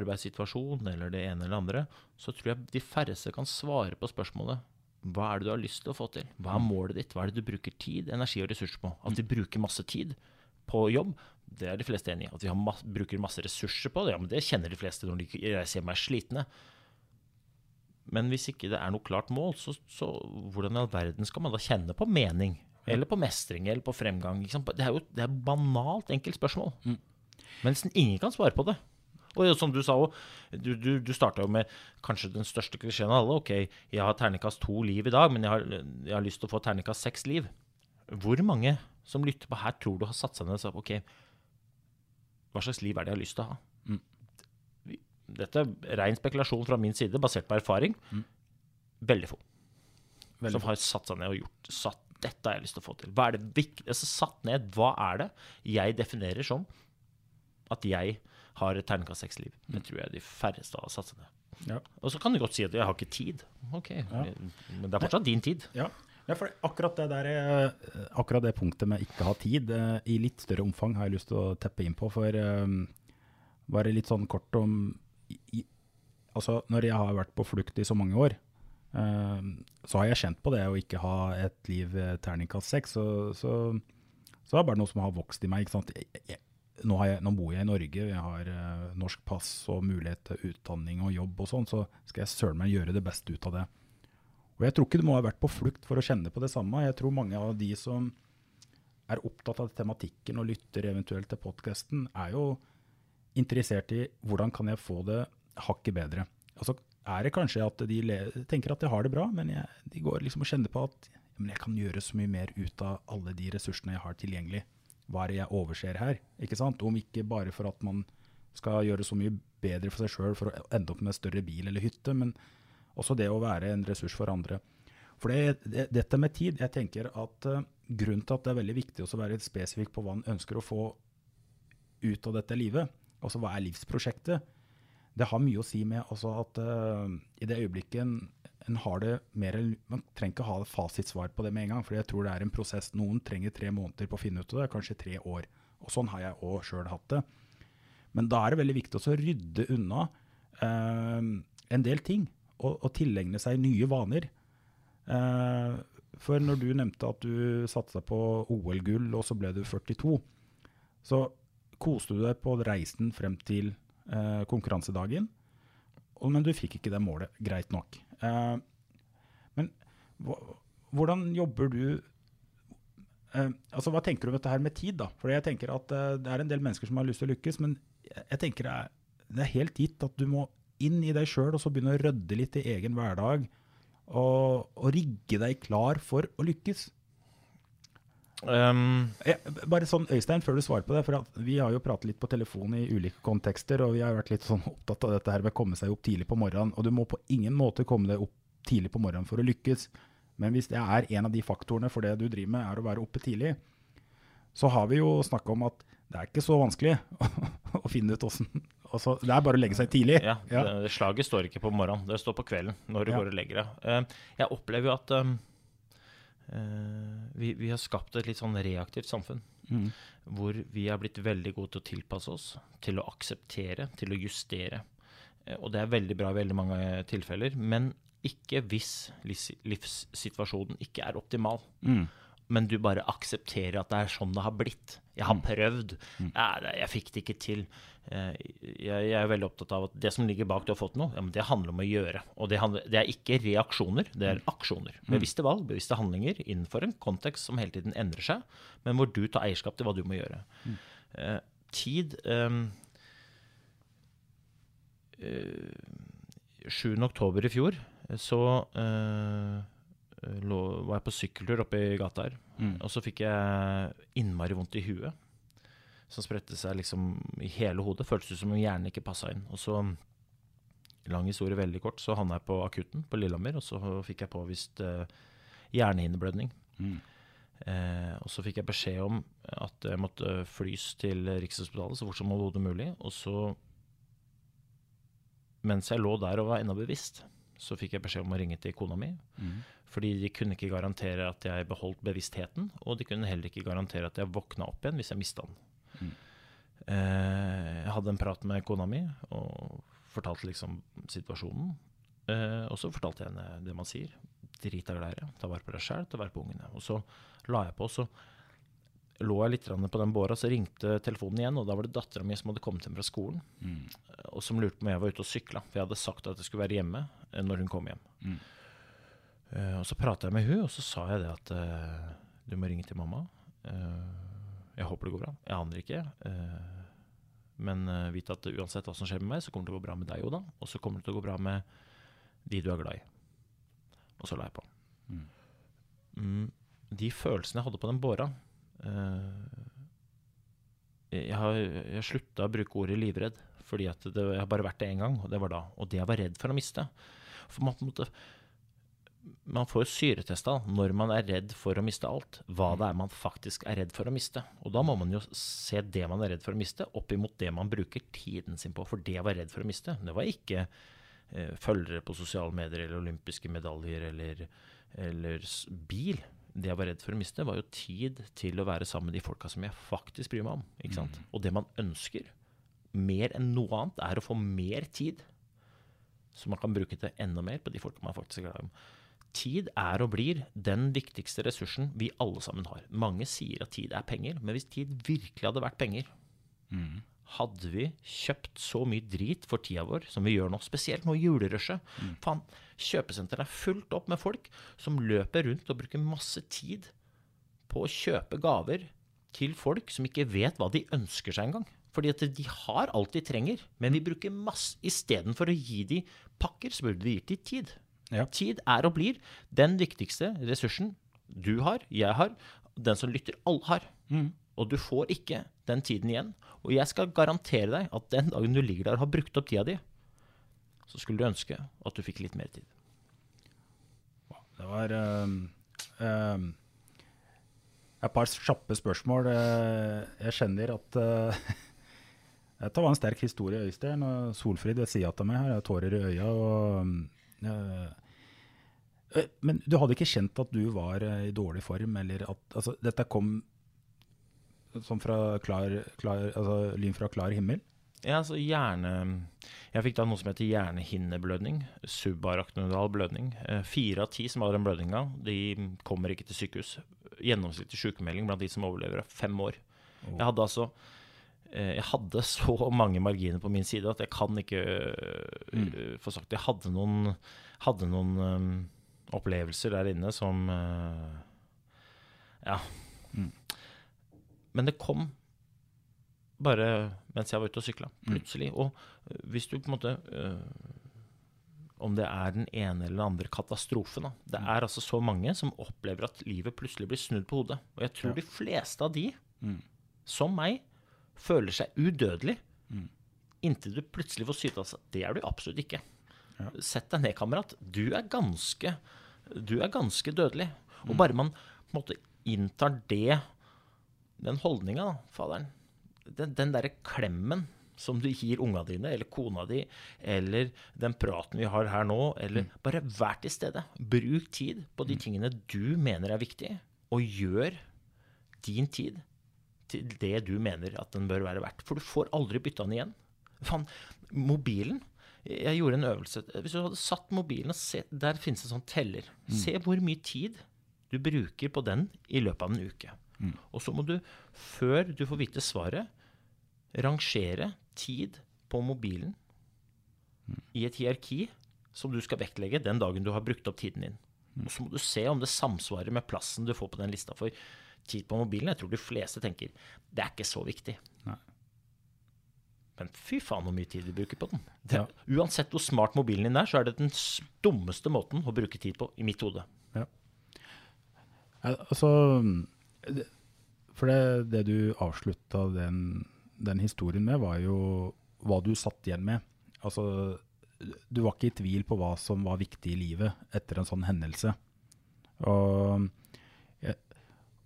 Speaker 2: arbeidssituasjon eller det ene eller andre, så tror jeg de færreste kan svare på spørsmålet hva er det du har lyst til å få til? Hva er målet ditt? Hva er det du bruker tid, energi og ressurser på? At vi bruker masse tid på jobb, det er de fleste enig i. At vi masse, bruker masse ressurser på det, ja, men det kjenner de fleste når de reiser hjem og er slitne. Men hvis ikke det er noe klart mål, så, så hvordan i all verden skal man da kjenne på mening? Eller på mestring, eller på fremgang? Det er jo det er banalt enkelt spørsmål.
Speaker 1: Mm.
Speaker 2: Men nesten ingen kan svare på det. Og som du sa òg, du, du, du starta jo med kanskje den største klisjeen av alle. Ok, jeg har terningkast to liv i dag, men jeg har, jeg har lyst til å få terningkast seks liv. Hvor mange som lytter på her, tror du har satt seg ned og sagt ok, hva slags liv er det jeg har lyst til å ha?
Speaker 1: Mm.
Speaker 2: Dette er ren spekulasjon fra min side, basert på erfaring.
Speaker 1: Mm.
Speaker 2: Veldig få. Veldig som har satt seg ned og gjort satt, Dette har jeg lyst til å få til. Hva er det altså Satt ned, hva er det jeg definerer som at jeg har et terningkast seks-liv. Det tror jeg de færreste har satt seg ned.
Speaker 1: Ja.
Speaker 2: Og så kan du godt si at jeg har ikke tid. Ok,
Speaker 1: Ja.
Speaker 2: Men det er fortsatt din tid.
Speaker 1: Ja. Ja, for akkurat det, der, eh, akkurat det punktet med ikke ha tid, eh, i litt større omfang har jeg lyst til å teppe inn på. For um, bare litt sånn kort om i, Altså, når jeg har vært på flukt i så mange år, så har jeg kjent på det å ikke ha et liv terningkast seks. Så, så, så er det bare noe som har vokst i meg. ikke sant? Jeg, jeg, nå, jeg, nå, bor jeg i Norge, jeg har uh, norsk pass og mulighet til utdanning og jobb og sånn, så skal jeg søren meg gjøre det beste ut av det. Og jeg tror ikke du må ha vært på flukt for å kjenne på det samme. Jeg tror mange av de som er opptatt av tematikken og lytter eventuelt til podkasten, er jo interessert i hvordan kan jeg få det hakket bedre. Og så er det kanskje at de tenker at de har det bra, men jeg, de går liksom og kjenner på at men jeg kan gjøre så mye mer ut av alle de ressursene jeg har tilgjengelig. Hva er det jeg overser her? Ikke sant? Om ikke bare for at man skal gjøre så mye bedre for seg sjøl for å ende opp med større bil eller hytte, men også det å være en ressurs for andre. For det, det, dette med tid, jeg tenker at uh, grunnen til at det er veldig viktig å være spesifikk på hva en ønsker å få ut av dette livet, altså hva er livsprosjektet, det har mye å si med at uh, i det øyeblikket en, en har det mer Man trenger ikke ha fasitsvar på det med en gang, for jeg tror det er en prosess. Noen trenger tre måneder på å finne ut av det, kanskje tre år. Og sånn har jeg òg sjøl hatt det. Men da er det veldig viktig å rydde unna uh, en del ting, og, og tilegne seg nye vaner. Uh, for når du nevnte at du satsa på OL-gull, og så ble du 42, så koste du deg på reisen frem til eh, konkurransedagen, og, men du fikk ikke det målet. Greit nok. Eh, men hvordan jobber du eh, altså Hva tenker du om dette her med tid? da? For jeg tenker at eh, Det er en del mennesker som har lyst til å lykkes, men jeg tenker det er, det er helt gitt at du må inn i deg sjøl og så begynne å rydde litt i egen hverdag. Og, og rigge deg klar for å lykkes.
Speaker 2: Um,
Speaker 1: bare sånn, Øystein, før du svarer på det, for at vi har jo pratet litt på telefon i ulike kontekster, og vi har vært litt sånn opptatt av dette her med å komme seg opp tidlig på morgenen. Og du må på ingen måte komme deg opp tidlig på morgenen for å lykkes. Men hvis det er en av de faktorene for det du driver med, er å være oppe tidlig, så har vi jo snakka om at det er ikke så vanskelig å finne ut åssen altså, Det er bare å legge seg tidlig.
Speaker 2: ja, Det, det slaget står ikke på morgenen, det står på kvelden når du
Speaker 1: Ja.
Speaker 2: går og legger deg. Eh, jeg opplever jo at um, eh, vi, vi har skapt et litt sånn reaktivt samfunn.
Speaker 1: Mm.
Speaker 2: Hvor vi er blitt veldig gode til å tilpasse oss, til å akseptere, til å justere. Eh, og det er veldig bra i veldig mange tilfeller, men ikke hvis livs- livssituasjonen ikke er optimal.
Speaker 1: Mm.
Speaker 2: Men du bare aksepterer at det er sånn det har blitt. Jeg har
Speaker 1: Mm.
Speaker 2: prøvd. Jeg, jeg fikk det ikke til. Eh, Jeg, jeg er veldig opptatt av at det som ligger bak du har fått noe, ja, men det handler om å gjøre. Og det, handler, det er ikke reaksjoner, det
Speaker 1: Mm.
Speaker 2: er aksjoner. Bevisste valg, bevisste handlinger innenfor en kontekst som hele tiden endrer seg, men hvor du tar eierskap til hva du må gjøre.
Speaker 1: Mm.
Speaker 2: Eh, tid um, uh, 7. oktober i fjor så eh, lå, var jeg på sykkeltur oppe i gata her.
Speaker 1: Mm.
Speaker 2: Og så fikk jeg innmari vondt i huet. Som spredte seg liksom i hele hodet. Føltes ut som om hjernen ikke passa inn. Og så, lang historie veldig kort, så havna jeg på akutten på Lillehammer, og så fikk jeg påvist uh, hjernehinneblødning.
Speaker 1: Mm.
Speaker 2: Eh, og så fikk jeg beskjed om at jeg måtte flys til Rikshospitalet så fort som overhodet mulig. Og så, mens jeg lå der og var ennå bevisst, så fikk jeg beskjed om å ringe til kona mi.
Speaker 1: Mm.
Speaker 2: Fordi de kunne ikke garantere at jeg beholdt bevisstheten, og de kunne heller ikke garantere at jeg våkna opp igjen hvis jeg mista den.
Speaker 1: Mm.
Speaker 2: Eh, jeg hadde en prat med kona mi og fortalte liksom situasjonen. Eh, og så fortalte jeg henne det man sier. Drit av det. Ta vare på deg sjæl, ta vare på ungene. Og så la jeg på, så lå jeg litt på den båra, så ringte telefonen igjen, og da var det dattera mi som hadde kommet hjem fra skolen,
Speaker 1: Mm.
Speaker 2: og som lurte på om jeg var ute og sykla. For jeg hadde sagt at jeg skulle være hjemme eh, når hun kom hjem.
Speaker 1: Mm.
Speaker 2: Uh, og så prata jeg med hun, og så sa jeg det at uh, du må ringe til mamma. Uh, jeg håper det går bra. Jeg aner ikke. eh, men uh, vit at uansett hva som skjer med meg, så kommer det til å gå bra med deg Oda. Og så kommer det til å gå bra med de du er glad i. Og så la jeg på.
Speaker 1: Mm.
Speaker 2: Mm, de følelsene jeg hadde på den båra eh, Jeg har, jeg slutta å bruke ordet livredd, fordi det, jeg har bare vært det én gang, og det var da. Og det jeg var redd for å miste. For man, måte, man får syretesta når man er redd for å miste alt, hva det er man faktisk er redd for å miste. Og da må man jo se det man er redd for å miste, opp imot det man bruker tiden sin på. For det jeg var redd for å miste, det var ikke eh, følgere på sosiale medier eller olympiske medaljer eller, eller bil. Det jeg var redd for å miste, var jo tid til å være sammen med de folka som jeg faktisk bryr meg om. Ikke sant? Og det man ønsker, mer enn noe annet, er å få mer tid. Så man kan bruke til enda mer på de folka man faktisk er glad i. Tid er og blir den viktigste ressursen vi alle sammen har. Mange sier at tid er penger, men hvis tid virkelig hadde vært penger, hadde vi kjøpt så mye drit for tida vår som vi gjør nå, spesielt nå i julerushet. Faen, kjøpesenteret er fullt opp med folk som løper rundt og bruker masse tid på å kjøpe gaver til folk som ikke vet hva de ønsker seg engang. Fordi at de har alt de trenger, men vi bruker masse Istedenfor å gi de pakker, så burde vi gitt de tid.
Speaker 1: Ja.
Speaker 2: Tid er og blir den viktigste ressursen du har, jeg har, den som lytter, alle har. Og du får ikke den tiden igjen. Og jeg skal garantere deg at den dagen du ligger der og har brukt opp tida di, så skulle du ønske at du fikk litt mer tid.
Speaker 1: Det var um, um, et par kjappe spørsmål. Eh, Jeg kjenner at eh, Dette var en sterk historie, Øystein. og Solfrid ved sida av meg her, har tårer i øya. Og, øh, men du hadde ikke kjent at du var eh, i dårlig form, eller at altså, dette kom som fra klar, klar, altså, lyn fra klar himmel?
Speaker 2: Ja, altså hjerne... Jeg fikk da noe som heter hjernehinneblødning. Subaraknoidal blødning. Eh, Fire av ti som har den blødninga, de kommer ikke til sykehus. Gjennomsnittlig sykemelding blant de som overlever, er fem år. Jeg hadde altså jeg hadde så mange marginer på min side at jeg kan ikke mm. få sagt. Jeg hadde noen, hadde noen um, opplevelser der inne som uh, Ja. Men det kom bare mens jeg var ute og sykla. Plutselig. Og øh, hvis du på en måte uh, Om det er den ene eller den andre katastrofen da. Det er altså så mange som opplever at livet plutselig blir snudd på hodet. Og jeg tror de fleste av de, som meg, føler seg udødelig inntil du plutselig får syte at det er du absolutt ikke. Sett deg ned, kamerat. Du er ganske, du er ganske dødelig. Og bare man på en måte inntar det, den holdninga, faderen Den, den derre klemmen som du gir unga dine, eller kona di, eller den praten vi har her nå, eller bare vær til stede. Bruk tid på de tingene du mener er viktige, og gjør din tid til det du mener at den bør være verdt. For du får aldri bytta den igjen. Faen, mobilen Jeg gjorde en øvelse. Hvis du hadde satt mobilen og se, Der finnes det sånn teller. Se hvor mye tid du bruker på den i løpet av en uke. Og så må du, før du får vite svaret, rangere tid på mobilen i et hierarki som du skal vektlegge den dagen du har brukt opp tiden din. Og så må du se om det samsvarer med plassen du får på den lista for tid på mobilen. Jeg tror de fleste tenker det er ikke så viktig.
Speaker 1: Nei.
Speaker 2: Men fy faen hvor mye tid du bruker på den. Det, Uansett hvor smart mobilen din er, så er det den dummeste måten å bruke tid på, i mitt hode.
Speaker 1: Ja. Altså, for det, det du avslutta den, den historien med, var jo hva du satt igjen med. Altså, du var ikke i tvil på hva som var viktig i livet etter en sånn hendelse. Og,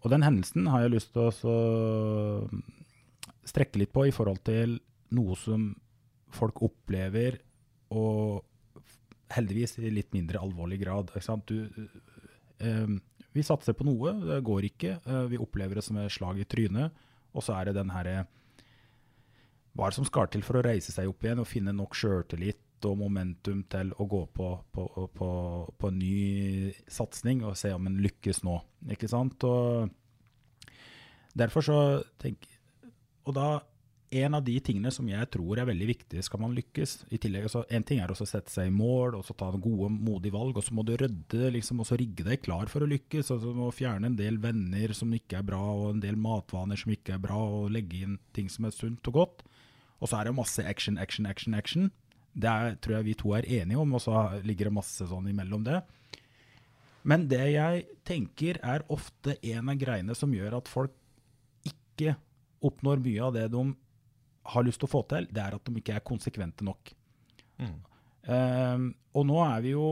Speaker 1: og den hendelsen har jeg lyst til å strekke litt på i forhold til noe som folk opplever, og heldigvis i litt mindre alvorlig grad. Du, eh, vi satser på noe, det går ikke. Eh, vi opplever det som et slag i trynet. Og så er det den herre Hva er det som skal til for å reise seg opp igjen og finne nok sjøltillit og momentum til å gå på, på, på, på ny satsing og se om en lykkes nå? Ikke sant? Og derfor så tenk Og da en av de tingene som jeg tror er veldig viktige skal man lykkes. I tillegg, altså, En ting er å sette seg i mål og så ta gode, modige valg, og så må du rydde liksom, og så rigge deg klar for å lykkes. og så må fjerne en del venner som ikke er bra, og en del matvaner som ikke er bra, og legge inn ting som er sunt og godt. Og så er det masse action, action, action, action. Det er, tror jeg vi to er enige om, og så ligger det masse sånn imellom det. Men det jeg tenker er ofte en av greiene som gjør at folk ikke oppnår mye av det de har lyst til å få til, det er at de ikke er konsekvente nok. Ehm, og nå er vi jo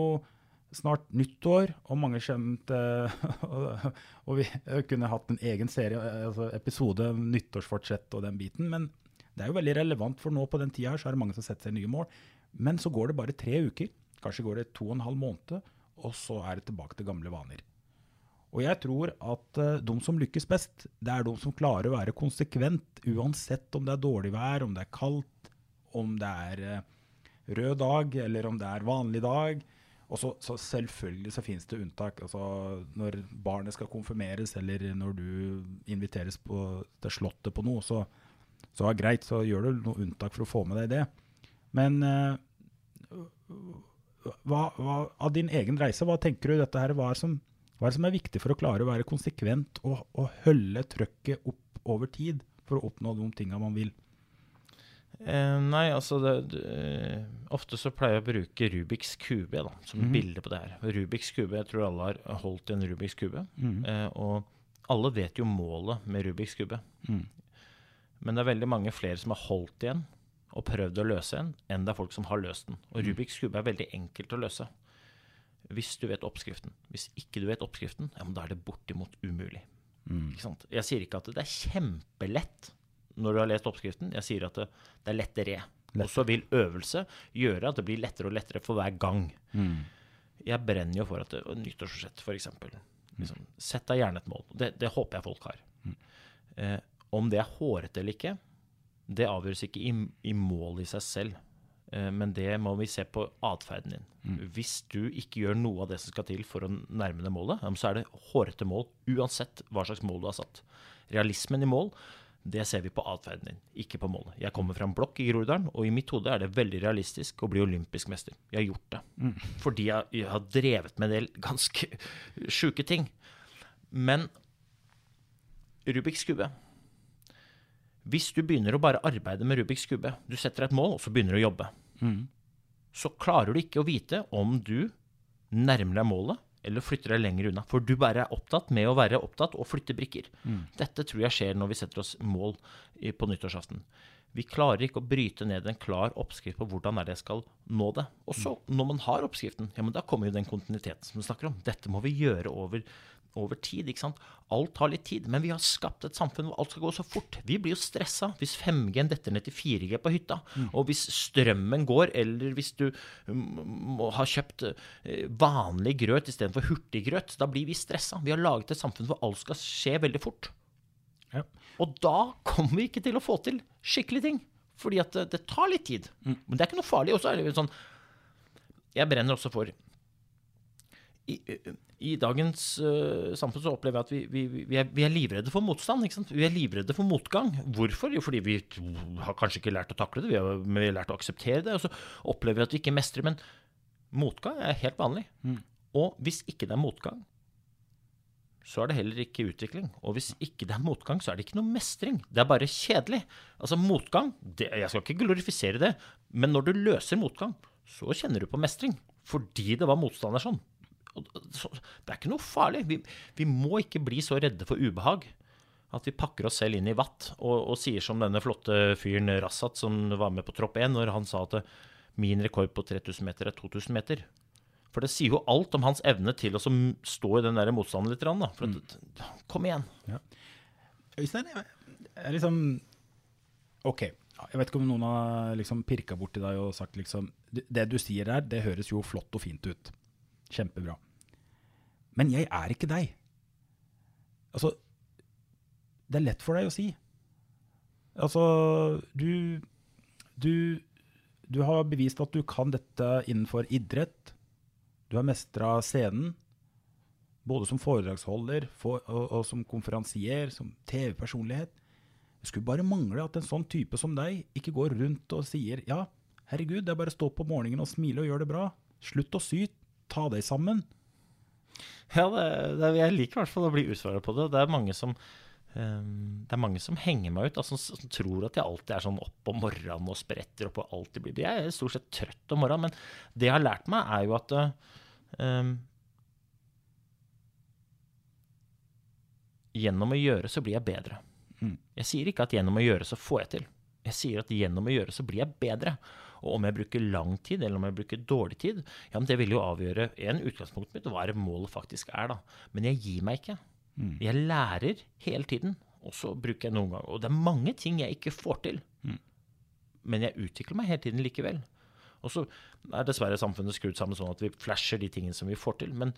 Speaker 1: snart nyttår, og mange skjønte, til Og vi kunne hatt en egen serie, altså episode om nyttårsfortsett og den biten. Men det er jo veldig relevant, for nå på den tida så er det mange som setter seg nye mål. Men så går det bare tre uker. Kanskje går det to og en halv måned, og så er det tilbake til gamle vaner. Og jeg tror at eh, de som lykkes best, det er de som klarer å være konsekvent, uansett om det er dårlig vær, om det er kaldt, om det er eh, rød dag, eller om det er vanlig dag. Og så, så selvfølgelig så finnes det unntak. Altså når barnet skal konfirmeres, eller når du inviteres på, til slottet på noe, så så er det greit, så gjør du noe unntak for å få med deg det. Men eh, hva, hva, av din egen reise, hva tenker du dette her, hva er, som, hva er det som er viktig for å klare å være konsekvent og, og holde trøkket opp over tid for å oppnå de tinga man vil?
Speaker 2: Eh, nei, altså det, det, eh, Ofte så pleier jeg å bruke Rubiks kube da, som
Speaker 1: Mhm.
Speaker 2: bilde på det her. Rubiks kube, Jeg tror alle har holdt i en Rubiks kube.
Speaker 1: Mhm.
Speaker 2: Eh, og alle vet jo målet med Rubiks kube.
Speaker 1: Mhm.
Speaker 2: Men det er veldig mange flere som har holdt igjen og prøvd å løse en, enn det er folk som har løst den. Og
Speaker 1: Mhm.
Speaker 2: Rubiks kube er veldig enkelt å løse. Hvis du vet oppskriften. Hvis ikke du vet oppskriften, ja, men da er det bortimot umulig.
Speaker 1: Mm.
Speaker 2: Ikke sant? Jeg sier ikke at det er kjempelett når du har lest oppskriften. Jeg sier at det, det er lettere. Og så vil øvelse gjøre at det blir lettere og lettere for hver gang.
Speaker 1: Mm.
Speaker 2: Jeg brenner jo for at det, nyttårsforsett, f.eks. Liksom, sett deg gjerne et mål. Det, det håper jeg folk har. Eh, om det er hårete eller ikke, det avgjøres ikke i, i mål i seg selv. Eh, men det må vi se på atferden din. Hvis du ikke gjør noe av det som skal til for å nærme deg målet, så er det hårete mål uansett hva slags mål du har satt. Realismen i mål, det ser vi på atferden din, ikke på målet. Jeg kommer fra en blokk i Groruddalen, og i mitt hode er det veldig realistisk å bli olympisk mester. Jeg har gjort det. Fordi jeg, jeg har drevet med en del ganske sjuke ting. Men Rubiks kube Hvis du begynner å bare arbeide med Rubiks kube, du setter deg et mål, og så begynner du å jobbe, så klarer du ikke å vite om du nærmer deg målet eller flytter deg lenger unna. For du bare er opptatt med å være opptatt og flytte brikker. Dette tror jeg skjer når vi setter oss mål på nyttårsaften. Vi klarer ikke å bryte ned en klar oppskrift på hvordan er det jeg skal nå det. Og så, når man har oppskriften, ja, men da kommer jo den kontinuiteten som du snakker om. Dette må vi gjøre over, over tid. ikke sant? Alt tar litt tid, men vi har skapt et samfunn hvor alt skal gå så fort. Vi blir jo stressa hvis 5G detter ned til 4G på hytta. Og hvis strømmen går, eller hvis du mm, må ha kjøpt eh, vanlig grøt istedenfor hurtiggrøt, da blir vi stressa. Vi har laget et samfunn hvor alt skal skje veldig fort.
Speaker 1: Ja.
Speaker 2: Og da kommer vi ikke til å få til skikkelige ting. Fordi at det, det tar litt tid. Men det er ikke noe farlig. Og så er det jo sånn Jeg brenner også for i, i dagens uh, samfunn så opplever jeg at vi, vi, vi, er, vi er livredde for motstand. Ikke sant? Vi er livredde for motgang. Hvorfor? Jo, fordi vi har kanskje ikke lært å takle det, vi har, men vi har lært å akseptere det. Og så opplever vi at vi ikke mestrer. Men motgang er helt vanlig. Og hvis ikke det er motgang, så er det heller ikke utvikling. Og hvis ikke det er motgang, så er det ikke noe mestring. Det er bare kjedelig. Altså motgang, det, jeg skal ikke glorifisere det, men når du løser motgang, så kjenner du på mestring. Fordi det var motstander sånn. Det er ikke noe farlig. Vi, vi må ikke bli så redde for ubehag at vi pakker oss selv inn i vatt og, og sier som denne flotte fyren Rassat som var med på Tropp 1, når han sa at min rekord på 3000 meter er 2000 meter. For det sier jo alt om hans evne til å stå i den der motstanden litt. Da. For at, kom igjen.
Speaker 1: Øystein, jeg er liksom Ok, jeg vet ikke om noen har liksom pirka borti deg og sagt liksom det du sier der, det høres jo flott og fint ut. Kjempebra. Men jeg er ikke deg. Altså Det er lett for deg å si. Altså, du Du, du har bevist at du kan dette innenfor idrett. Du har mestra scenen. Både som foredragsholder for, og, og som konferansier, som TV-personlighet. Det skulle bare mangle at en sånn type som deg ikke går rundt og sier ja, herregud, det er bare å stå om morgenen og smile og gjøre det bra. Slutt å sy, ta deg sammen.
Speaker 2: Ja, det, det, jeg liker i hvert fall å bli utfordra på det. Det er mange som Um, det er mange som henger meg ut, altså, som, som tror at jeg alltid er sånn opp om morgenen og spretter opp og alltid blir Jeg er stort sett trøtt om morgenen, men det jeg har lært meg, er jo at ehm, Gjennom å gjøre så blir jeg bedre.
Speaker 1: Mm.
Speaker 2: Jeg sier ikke at gjennom å gjøre så får jeg til. Jeg sier at gjennom å gjøre så blir jeg bedre. Og om jeg bruker lang tid, eller om jeg bruker dårlig tid, ja, men det vil jo avgjøre en utgangspunktet mitt, og hva det målet faktisk er, da. Men jeg gir meg ikke. Jeg lærer hele tiden, og så bruker jeg noen ganger. Og det er mange ting jeg ikke får til. Men jeg utvikler meg hele tiden likevel. Og så er dessverre samfunnet skrudd sammen sånn at vi flasher de tingene som vi får til. Men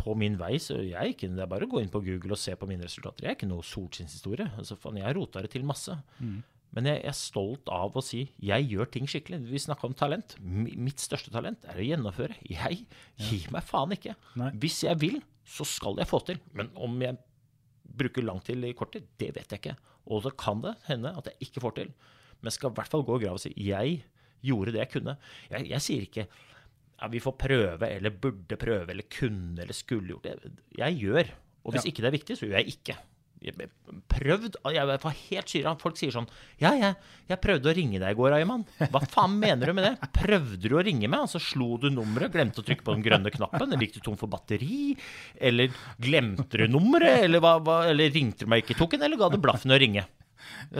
Speaker 2: på min vei så jeg er ikke, det er bare å gå inn på Google og se på mine resultater. Jeg er ikke noe solskinnshistorie. Altså, faen, jeg rota det til masse. Men jeg er stolt av å si jeg gjør ting skikkelig. Vi snakka om talent. Mitt største talent er å gjennomføre. Jeg gir meg faen ikke.
Speaker 1: Nei.
Speaker 2: Hvis jeg vil, så skal jeg få til. Men om jeg bruker lang tid eller kort tid, det vet jeg ikke. Og så kan det hende at jeg ikke får til. Men jeg skal i hvert fall gå og grave og si jeg gjorde det jeg kunne. Jeg, jeg sier ikke ja, vi får prøve, eller burde prøve, eller kunne, eller skulle gjort det. Jeg gjør. Og hvis
Speaker 1: Ja.
Speaker 2: ikke det er viktig, så gjør jeg ikke. Jeg prøvd Jeg var helt syra. Folk sier sånn Ja, jeg, jeg prøvde å ringe deg i går, Ayman. Hva faen mener du med det? Prøvde du å ringe meg, så slo du nummeret, glemte å trykke på den grønne knappen, eller gikk du tom for batteri? Eller glemte du nummeret? Eller, hva, hva, eller ringte du meg ikke, tok en? eller ga du blaffen i å ringe?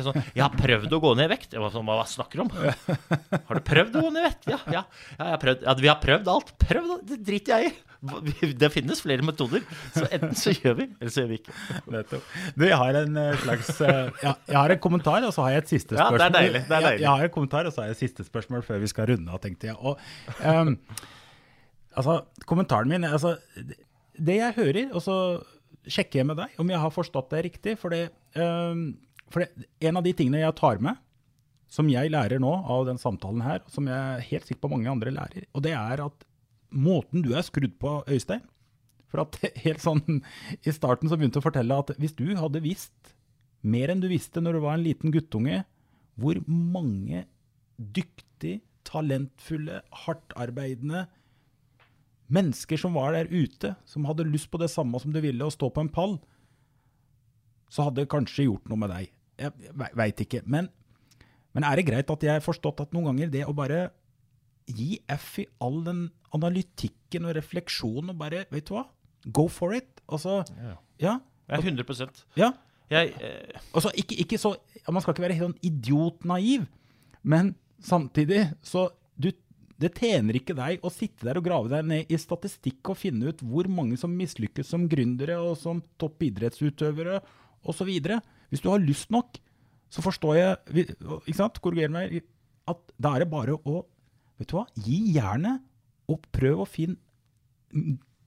Speaker 2: Sånn, jeg har prøvd å gå ned i vekt. Jeg sånn, hva snakker du om? Har du prøvd å gå ned i vekt? Ja, ja, ja, jeg har prøvd. ja vi har prøvd alt. Prøvd, det driter jeg i. Det finnes flere metoder. Så enten så gjør vi, eller så gjør vi ikke.
Speaker 1: Du, jeg har en eh, slags eh, ja, Jeg har en kommentar, og så har jeg et siste
Speaker 2: Ja, det er
Speaker 1: spørsmål.
Speaker 2: deilig, det er deilig.
Speaker 1: Jeg, har en kommentar, og så har jeg et siste spørsmål før vi skal runde av, tenkte jeg. Og, um, altså, kommentaren min altså, det- jeg hører, og så sjekker jeg med deg om jeg har forstått det riktig. For, det, ehm, for det, en av de tingene jeg tar med, som jeg lærer nå av den samtalen her, som jeg er helt sikker på mange andre lærer, og det er at måten du er skrudd på, Øystein For at helt sånn i starten så begynte du å fortelle at hvis du hadde visst mer enn du visste når du var en liten guttunge, hvor mange dyktige, talentfulle, hardtarbeidende mennesker som var der ute, som hadde lyst på det samme som du ville, å stå på en pall, så hadde det kanskje gjort noe med deg. Jeg veit ikke. Men, men er det greit at jeg har forstått at noen ganger det å bare gi F i all den analytikken og refleksjonen og bare, vet du hva, go for it. Altså, ja.
Speaker 2: Ja, 100%
Speaker 1: ja.
Speaker 2: Jeg, eh,
Speaker 1: Altså, ikke, ikke så, man skal ikke være helt sånn idiotnaiv, men samtidig så du, det tjener ikke deg å sitte der og grave deg ned i statistikk og finne ut hvor mange som mislykkes som gründere og som toppidrettsutøvere osv. Hvis du har lyst nok, så forstår jeg, ikke sant, korriger meg, at da er det bare å, vet du hva, gi jernet og prøv å finne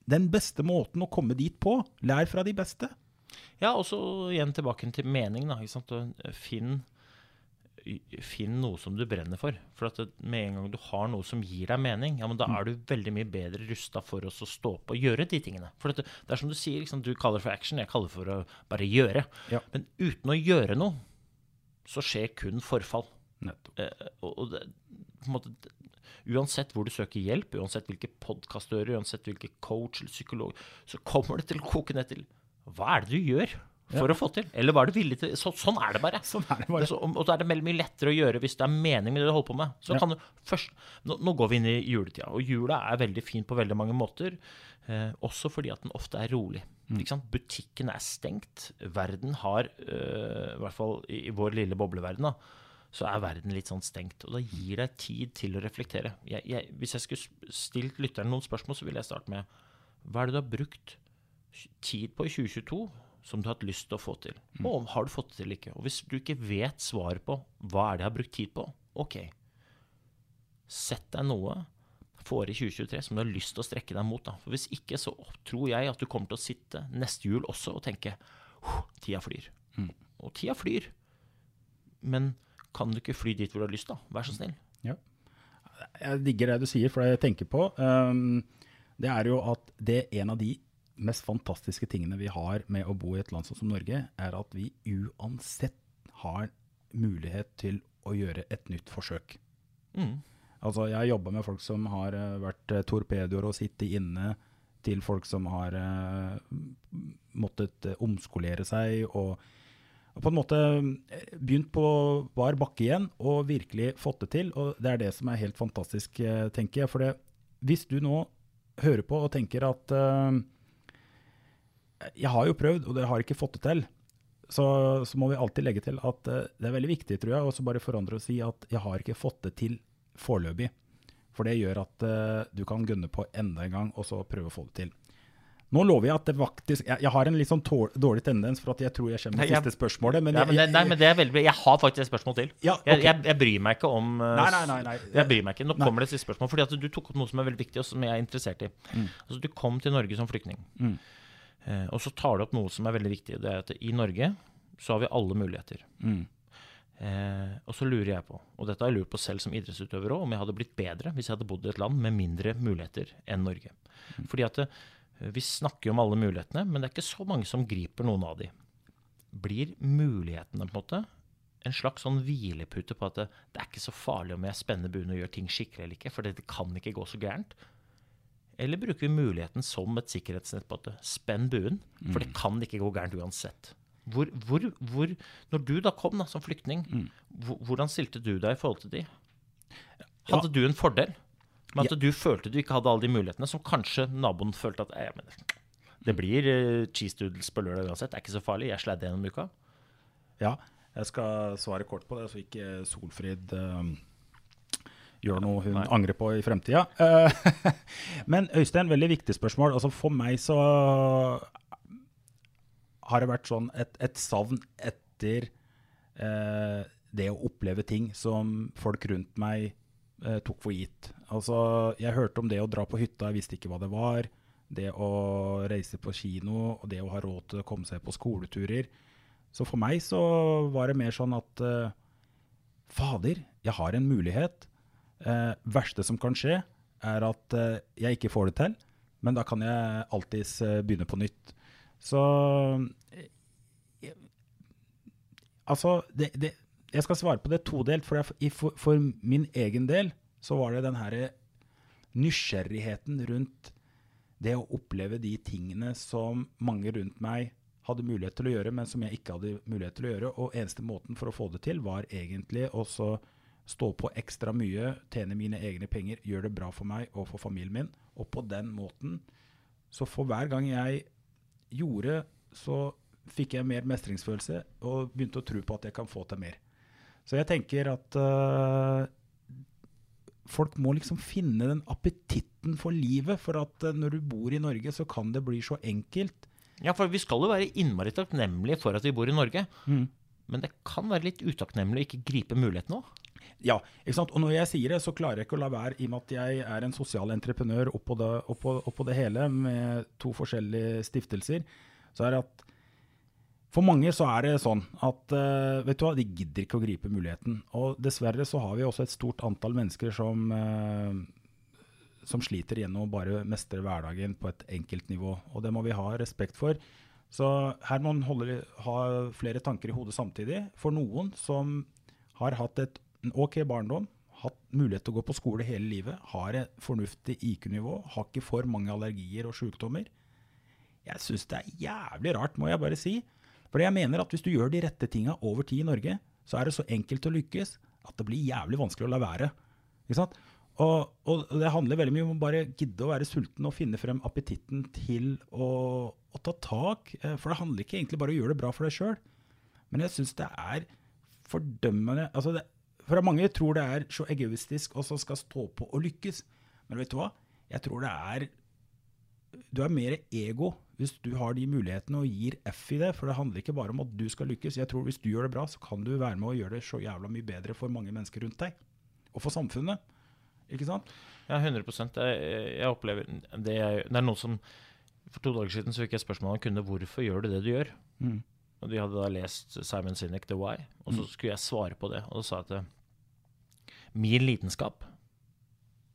Speaker 1: den beste måten å komme dit på. Lær fra de beste.
Speaker 2: Ja, og så igjen tilbake til mening. da, ikke sant? Finn, finn noe som du brenner for. For at med en gang du har noe som gir deg mening, ja, men da er du veldig mye bedre rusta for å stå på og gjøre de tingene. For det, det er som du sier, liksom, du kaller for action, jeg kaller for å bare gjøre.
Speaker 1: Ja.
Speaker 2: Men uten å gjøre noe, så skjer kun forfall.
Speaker 1: Nettopp.
Speaker 2: Eh, og, og det, på en måte, uansett hvor du søker hjelp, uansett hvilke podkast du hører, uansett hvilken coach eller psykolog, så kommer det til å koke ned til hva er det du gjør for å få til? Eller hva er du villig til? Så, sånn er det bare.
Speaker 1: Sånn er det bare.
Speaker 2: så, og så er det veldig mye lettere å gjøre hvis det er mening med det du holder på med. Så
Speaker 1: Ja.
Speaker 2: kan du først, nå, nå går vi inn i juletida, og jula er veldig fin på veldig mange måter. Eh, også fordi at den ofte er rolig.
Speaker 1: Mm.
Speaker 2: Butikken er stengt. Verden har, øh, i hvert fall i, i vår lille bobleverden, da, så er verden litt sånn stengt. Og da gir deg tid til å reflektere. Jeg, jeg, hvis jeg skulle stilt lytteren noen spørsmål, så ville jeg starte med hva er det du har brukt tid på i 2022 som du har hatt lyst til å få til? Og om har du fått det til eller ikke? Og hvis du ikke vet svaret på hva er det jeg har brukt tid på, ok. Sett deg noe for i 2023 som du har lyst til å strekke deg mot. Da. For Hvis ikke, så tror jeg at du kommer til å sitte neste jul også og tenke «Huh, tida flyr. Og tida flyr. Men kan du ikke fly dit hvor du har lyst, da? Vær så snill.
Speaker 1: Jeg digger det du sier, for det jeg tenker på, um, det er jo at det er en av de mest fantastiske tingene vi har med å bo i et land som Norge, er at vi uansett har mulighet til å gjøre et nytt forsøk.
Speaker 2: Mm.
Speaker 1: Altså, jeg har jobba med folk som har eh, vært eh, torpedoer og sittet inne, til folk som har eh, måttet omskolere seg og, på en måte begynt på bar bakke igjen og virkelig fått det til. Og det er det som er helt fantastisk, tenker jeg. For det, hvis du nå hører på og tenker at eh, jeg har jo prøvd, og dere har ikke fått det til. Så, så må vi alltid legge til at uh, det er veldig viktig, tror jeg, å så bare forandre og si at jeg har ikke fått det til foreløpig. For det gjør at uh, du kan gunne på enda en gang, og så prøve å få det til. Nå lover jeg at det faktisk Jeg, jeg har en litt sånn dårlig tendens for at jeg tror jeg kommer med siste spørsmålet. Men,
Speaker 2: men det,
Speaker 1: jeg,
Speaker 2: nei, men det er veldig. Jeg har faktisk et spørsmål til.
Speaker 1: Ja,
Speaker 2: jeg, jeg, jeg bryr meg ikke om uh,
Speaker 1: Nei, nei, nei, nei.
Speaker 2: Jeg bryr meg ikke. Nå kommer det et siste spørsmål. Fordi at du tok opp noe som er veldig viktig, og som jeg er interessert i. Altså, du kom til Norge som flyktning.
Speaker 1: Mm.
Speaker 2: Eh, og så tar du opp noe som er veldig viktig. Det er at i Norge så har vi alle muligheter.
Speaker 1: Mm.
Speaker 2: Eh, og så lurer jeg på, og dette har jeg lurt på selv som idrettsutøver òg, om jeg hadde blitt bedre hvis jeg hadde bodd i et land med mindre muligheter enn Norge. Fordi at eh, vi snakker jo om alle mulighetene, men det er ikke så mange som griper noen av de. blir mulighetene på en måte en slags sånn hvilepute på at det, det er ikke så farlig om jeg spenner buen og gjør ting skikkelig eller ikke, for det, det kan ikke gå så gærent. Eller bruker vi muligheten som et sikkerhetsnett på at spenn buen, for det kan ikke gå gærent uansett. Hvor, hvor, hvor, når du da kom da, som flyktning, hvor, hvordan stilte du deg i forhold til de? Hadde du en fordel med at du følte du ikke hadde alle de mulighetene, som kanskje naboen følte at jeg mener, det blir uh, cheese doodles på lørdag uansett, det er ikke så farlig, jeg sladder gjennom uka.
Speaker 1: Ja, jeg skal svare kort på det, så ikke Solfrid eh, gjør noe hun
Speaker 2: Nei.
Speaker 1: angrer på i fremtida. Eh, men Øystein, veldig viktig spørsmål. Altså For meg så har det vært sånn et, et savn etter eh, det å oppleve ting som folk rundt meg eh, tok for gitt. Altså, jeg hørte om det å dra på hytta, jeg visste ikke hva det var. Det å reise på kino, og det å ha råd til å komme seg på skoleturer. Så for meg så var det mer sånn at eh, Fader, jeg har en mulighet. Eh, verste som kan skje, er at eh, jeg ikke får det til. Men da kan jeg alltids eh, begynne på nytt. Så eh, jeg- Altså, det, det, jeg skal svare på det todelt. For, jeg, for, for min egen del så var det den herre nysgjerrigheten rundt det å oppleve de tingene som mange rundt meg hadde mulighet til å gjøre, men som jeg ikke hadde mulighet til å gjøre. Og eneste måten for å få det til, var egentlig å så stå på ekstra mye, tjene mine egne penger, gjøre det bra for meg og for familien min. Og på den måten, så for hver gang jeg gjorde, så fikk jeg mer mestringsfølelse og begynte å tro på at jeg kan få til mer. Så jeg tenker at uh, folk må liksom finne den appetitten for livet. For at uh, når du bor i Norge, så kan det bli så enkelt.
Speaker 2: Ja, for vi skal jo være innmari takknemlige for at vi bor i Norge.
Speaker 1: Mm.
Speaker 2: Men det kan være litt utakknemlig å ikke gripe muligheten òg.
Speaker 1: Ja, ikke sant? Og når jeg sier det, så klarer jeg ikke å la være, i og med at jeg er en sosial entreprenør oppå det, oppå, oppå det hele, med to forskjellige stiftelser, så er det at for mange så er det sånn at eh, vet du hva, de gidder ikke å gripe muligheten. Og dessverre så har vi også et stort antall mennesker som, eh, som sliter gjennom å bare mestre hverdagen på et enkelt nivå. Og det må vi ha respekt for. Så her må man ha flere tanker i hodet samtidig. For noen som har hatt et, en ok barndom, hatt mulighet til å gå på skole hele livet, har et fornuftig IQ-nivå, har ikke for mange allergier og sykdommer. Jeg syns det er jævlig rart, må jeg bare si. For jeg mener at hvis du gjør de rette tinga over tid i Norge, så er det så enkelt å lykkes at det blir jævlig vanskelig å la være. Ikke sant? Og, og det handler veldig mye om å bare gidde å være sulten og finne frem appetitten til å, å ta tak. Eh, For det handler ikke egentlig bare om å gjøre det bra for deg sjøl. Men jeg syns det er fordømmende altså det, For mange tror det er så egoistisk og så skal stå på og lykkes. Men vet du hva? Jeg tror det er Du er mer ego hvis du har de mulighetene og gir F i det. For det handler ikke bare om at du skal lykkes. Jeg tror Hvis du gjør det bra, så kan du være med og gjøre det så jævla mye bedre for mange mennesker rundt deg. Og for samfunnet. Ikke sant?
Speaker 2: Ja, 100 jeg, jeg opplever det, jeg, det er noen som For to dager siden så fikk jeg spørsmål om kunne hvorfor gjør du det du gjør.
Speaker 1: Mm.
Speaker 2: Og De hadde da lest Simon Sinek, The Why, og så skulle jeg svare på det. Og da sa jeg at min lidenskap,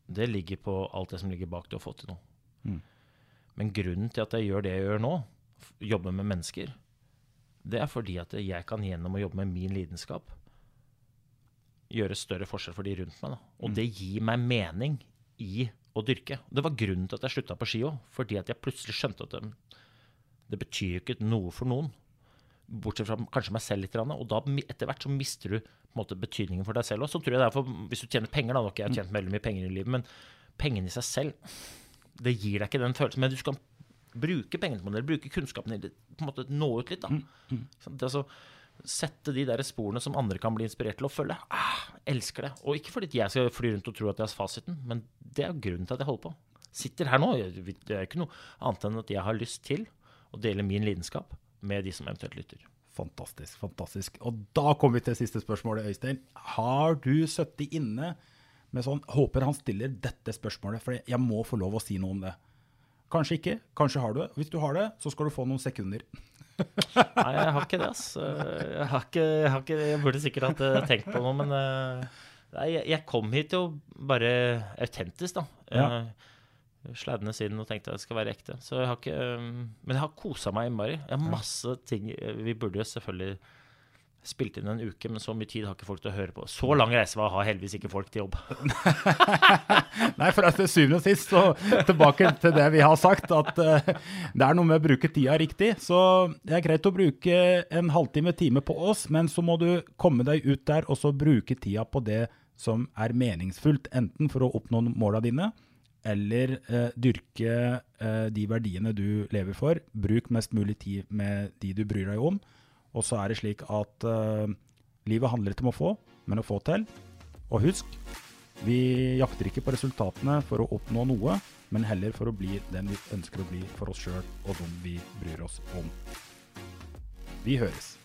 Speaker 2: det ligger på alt det som ligger bak det å få til noe.
Speaker 1: Mm.
Speaker 2: Men grunnen til at jeg gjør det jeg gjør nå, jobber med mennesker, det er fordi at jeg kan gjennom å jobbe med min lidenskap gjøre større forskjell for de rundt meg. Da. Og det gir meg mening i å dyrke. Det var grunnen til at jeg slutta på ski òg, fordi at jeg plutselig skjønte at det, det betyr jo ikke noe for noen. Bortsett fra kanskje meg selv litt. Og da etter hvert så mister du måte, betydningen for deg selv òg. Så tror jeg det er for, hvis du tjener penger, da, nok jeg har tjent veldig mye penger i livet, men pengene i seg selv, det gir deg ikke den følelsen. Men du skal bruke pengene på det, bruke kunnskapen din, på en måte nå ut litt, da. Sånn, Det altså, sette de der sporene som andre kan bli inspirert til å følge. Ah, elsker det. Og ikke fordi jeg skal fly rundt og tro at jeg har fasiten, men det er grunnen til at jeg holder på. Sitter her nå. Det er ikke noe annet enn at jeg har lyst til å dele min lidenskap med de som eventuelt lytter.
Speaker 1: Fantastisk, fantastisk. Og da kommer vi til siste spørsmålet, Øystein. Har du sittet inne med sånn Håper han stiller dette spørsmålet, for jeg må få lov å si noe om det. Kanskje ikke, kanskje har du det. Hvis du har det, så skal du få noen sekunder.
Speaker 2: Nei, jeg har ikke det, ass. Jeg, har ikke, jeg, har ikke, jeg burde sikkert hatt eh, tenkt på noe, men eh, jeg, jeg kom hit jo bare autentisk, da.
Speaker 1: Ja.
Speaker 2: Eh, siden og tenkte at det skal være ekte. Så jeg har ikke um, Men jeg har kosa meg innmari. Jeg har masse ting Vi burde jo selvfølgelig spilt inn en uke, men så mye tid har ikke folk til å høre på. Så lang reise var, har heldigvis ikke folk til jobb.
Speaker 1: Nei, for til syvende og sist, så tilbake til det vi har sagt, at uh, det er noe med å bruke tida riktig. Så det er greit å bruke en halvtime, time på oss, men så må du komme deg ut der og så bruke tida på det som er meningsfullt. Enten for å oppnå måla dine, eller eh, dyrke eh, de verdiene du lever for. Bruk mest mulig tid med de du bryr deg om. Og så er det slik at eh, livet handler ikke om å få, men å få til. Og husk, vi jakter ikke på resultatene for å oppnå noe, men heller for å bli den vi ønsker å bli for oss sjøl og dem vi bryr oss om. Vi høres.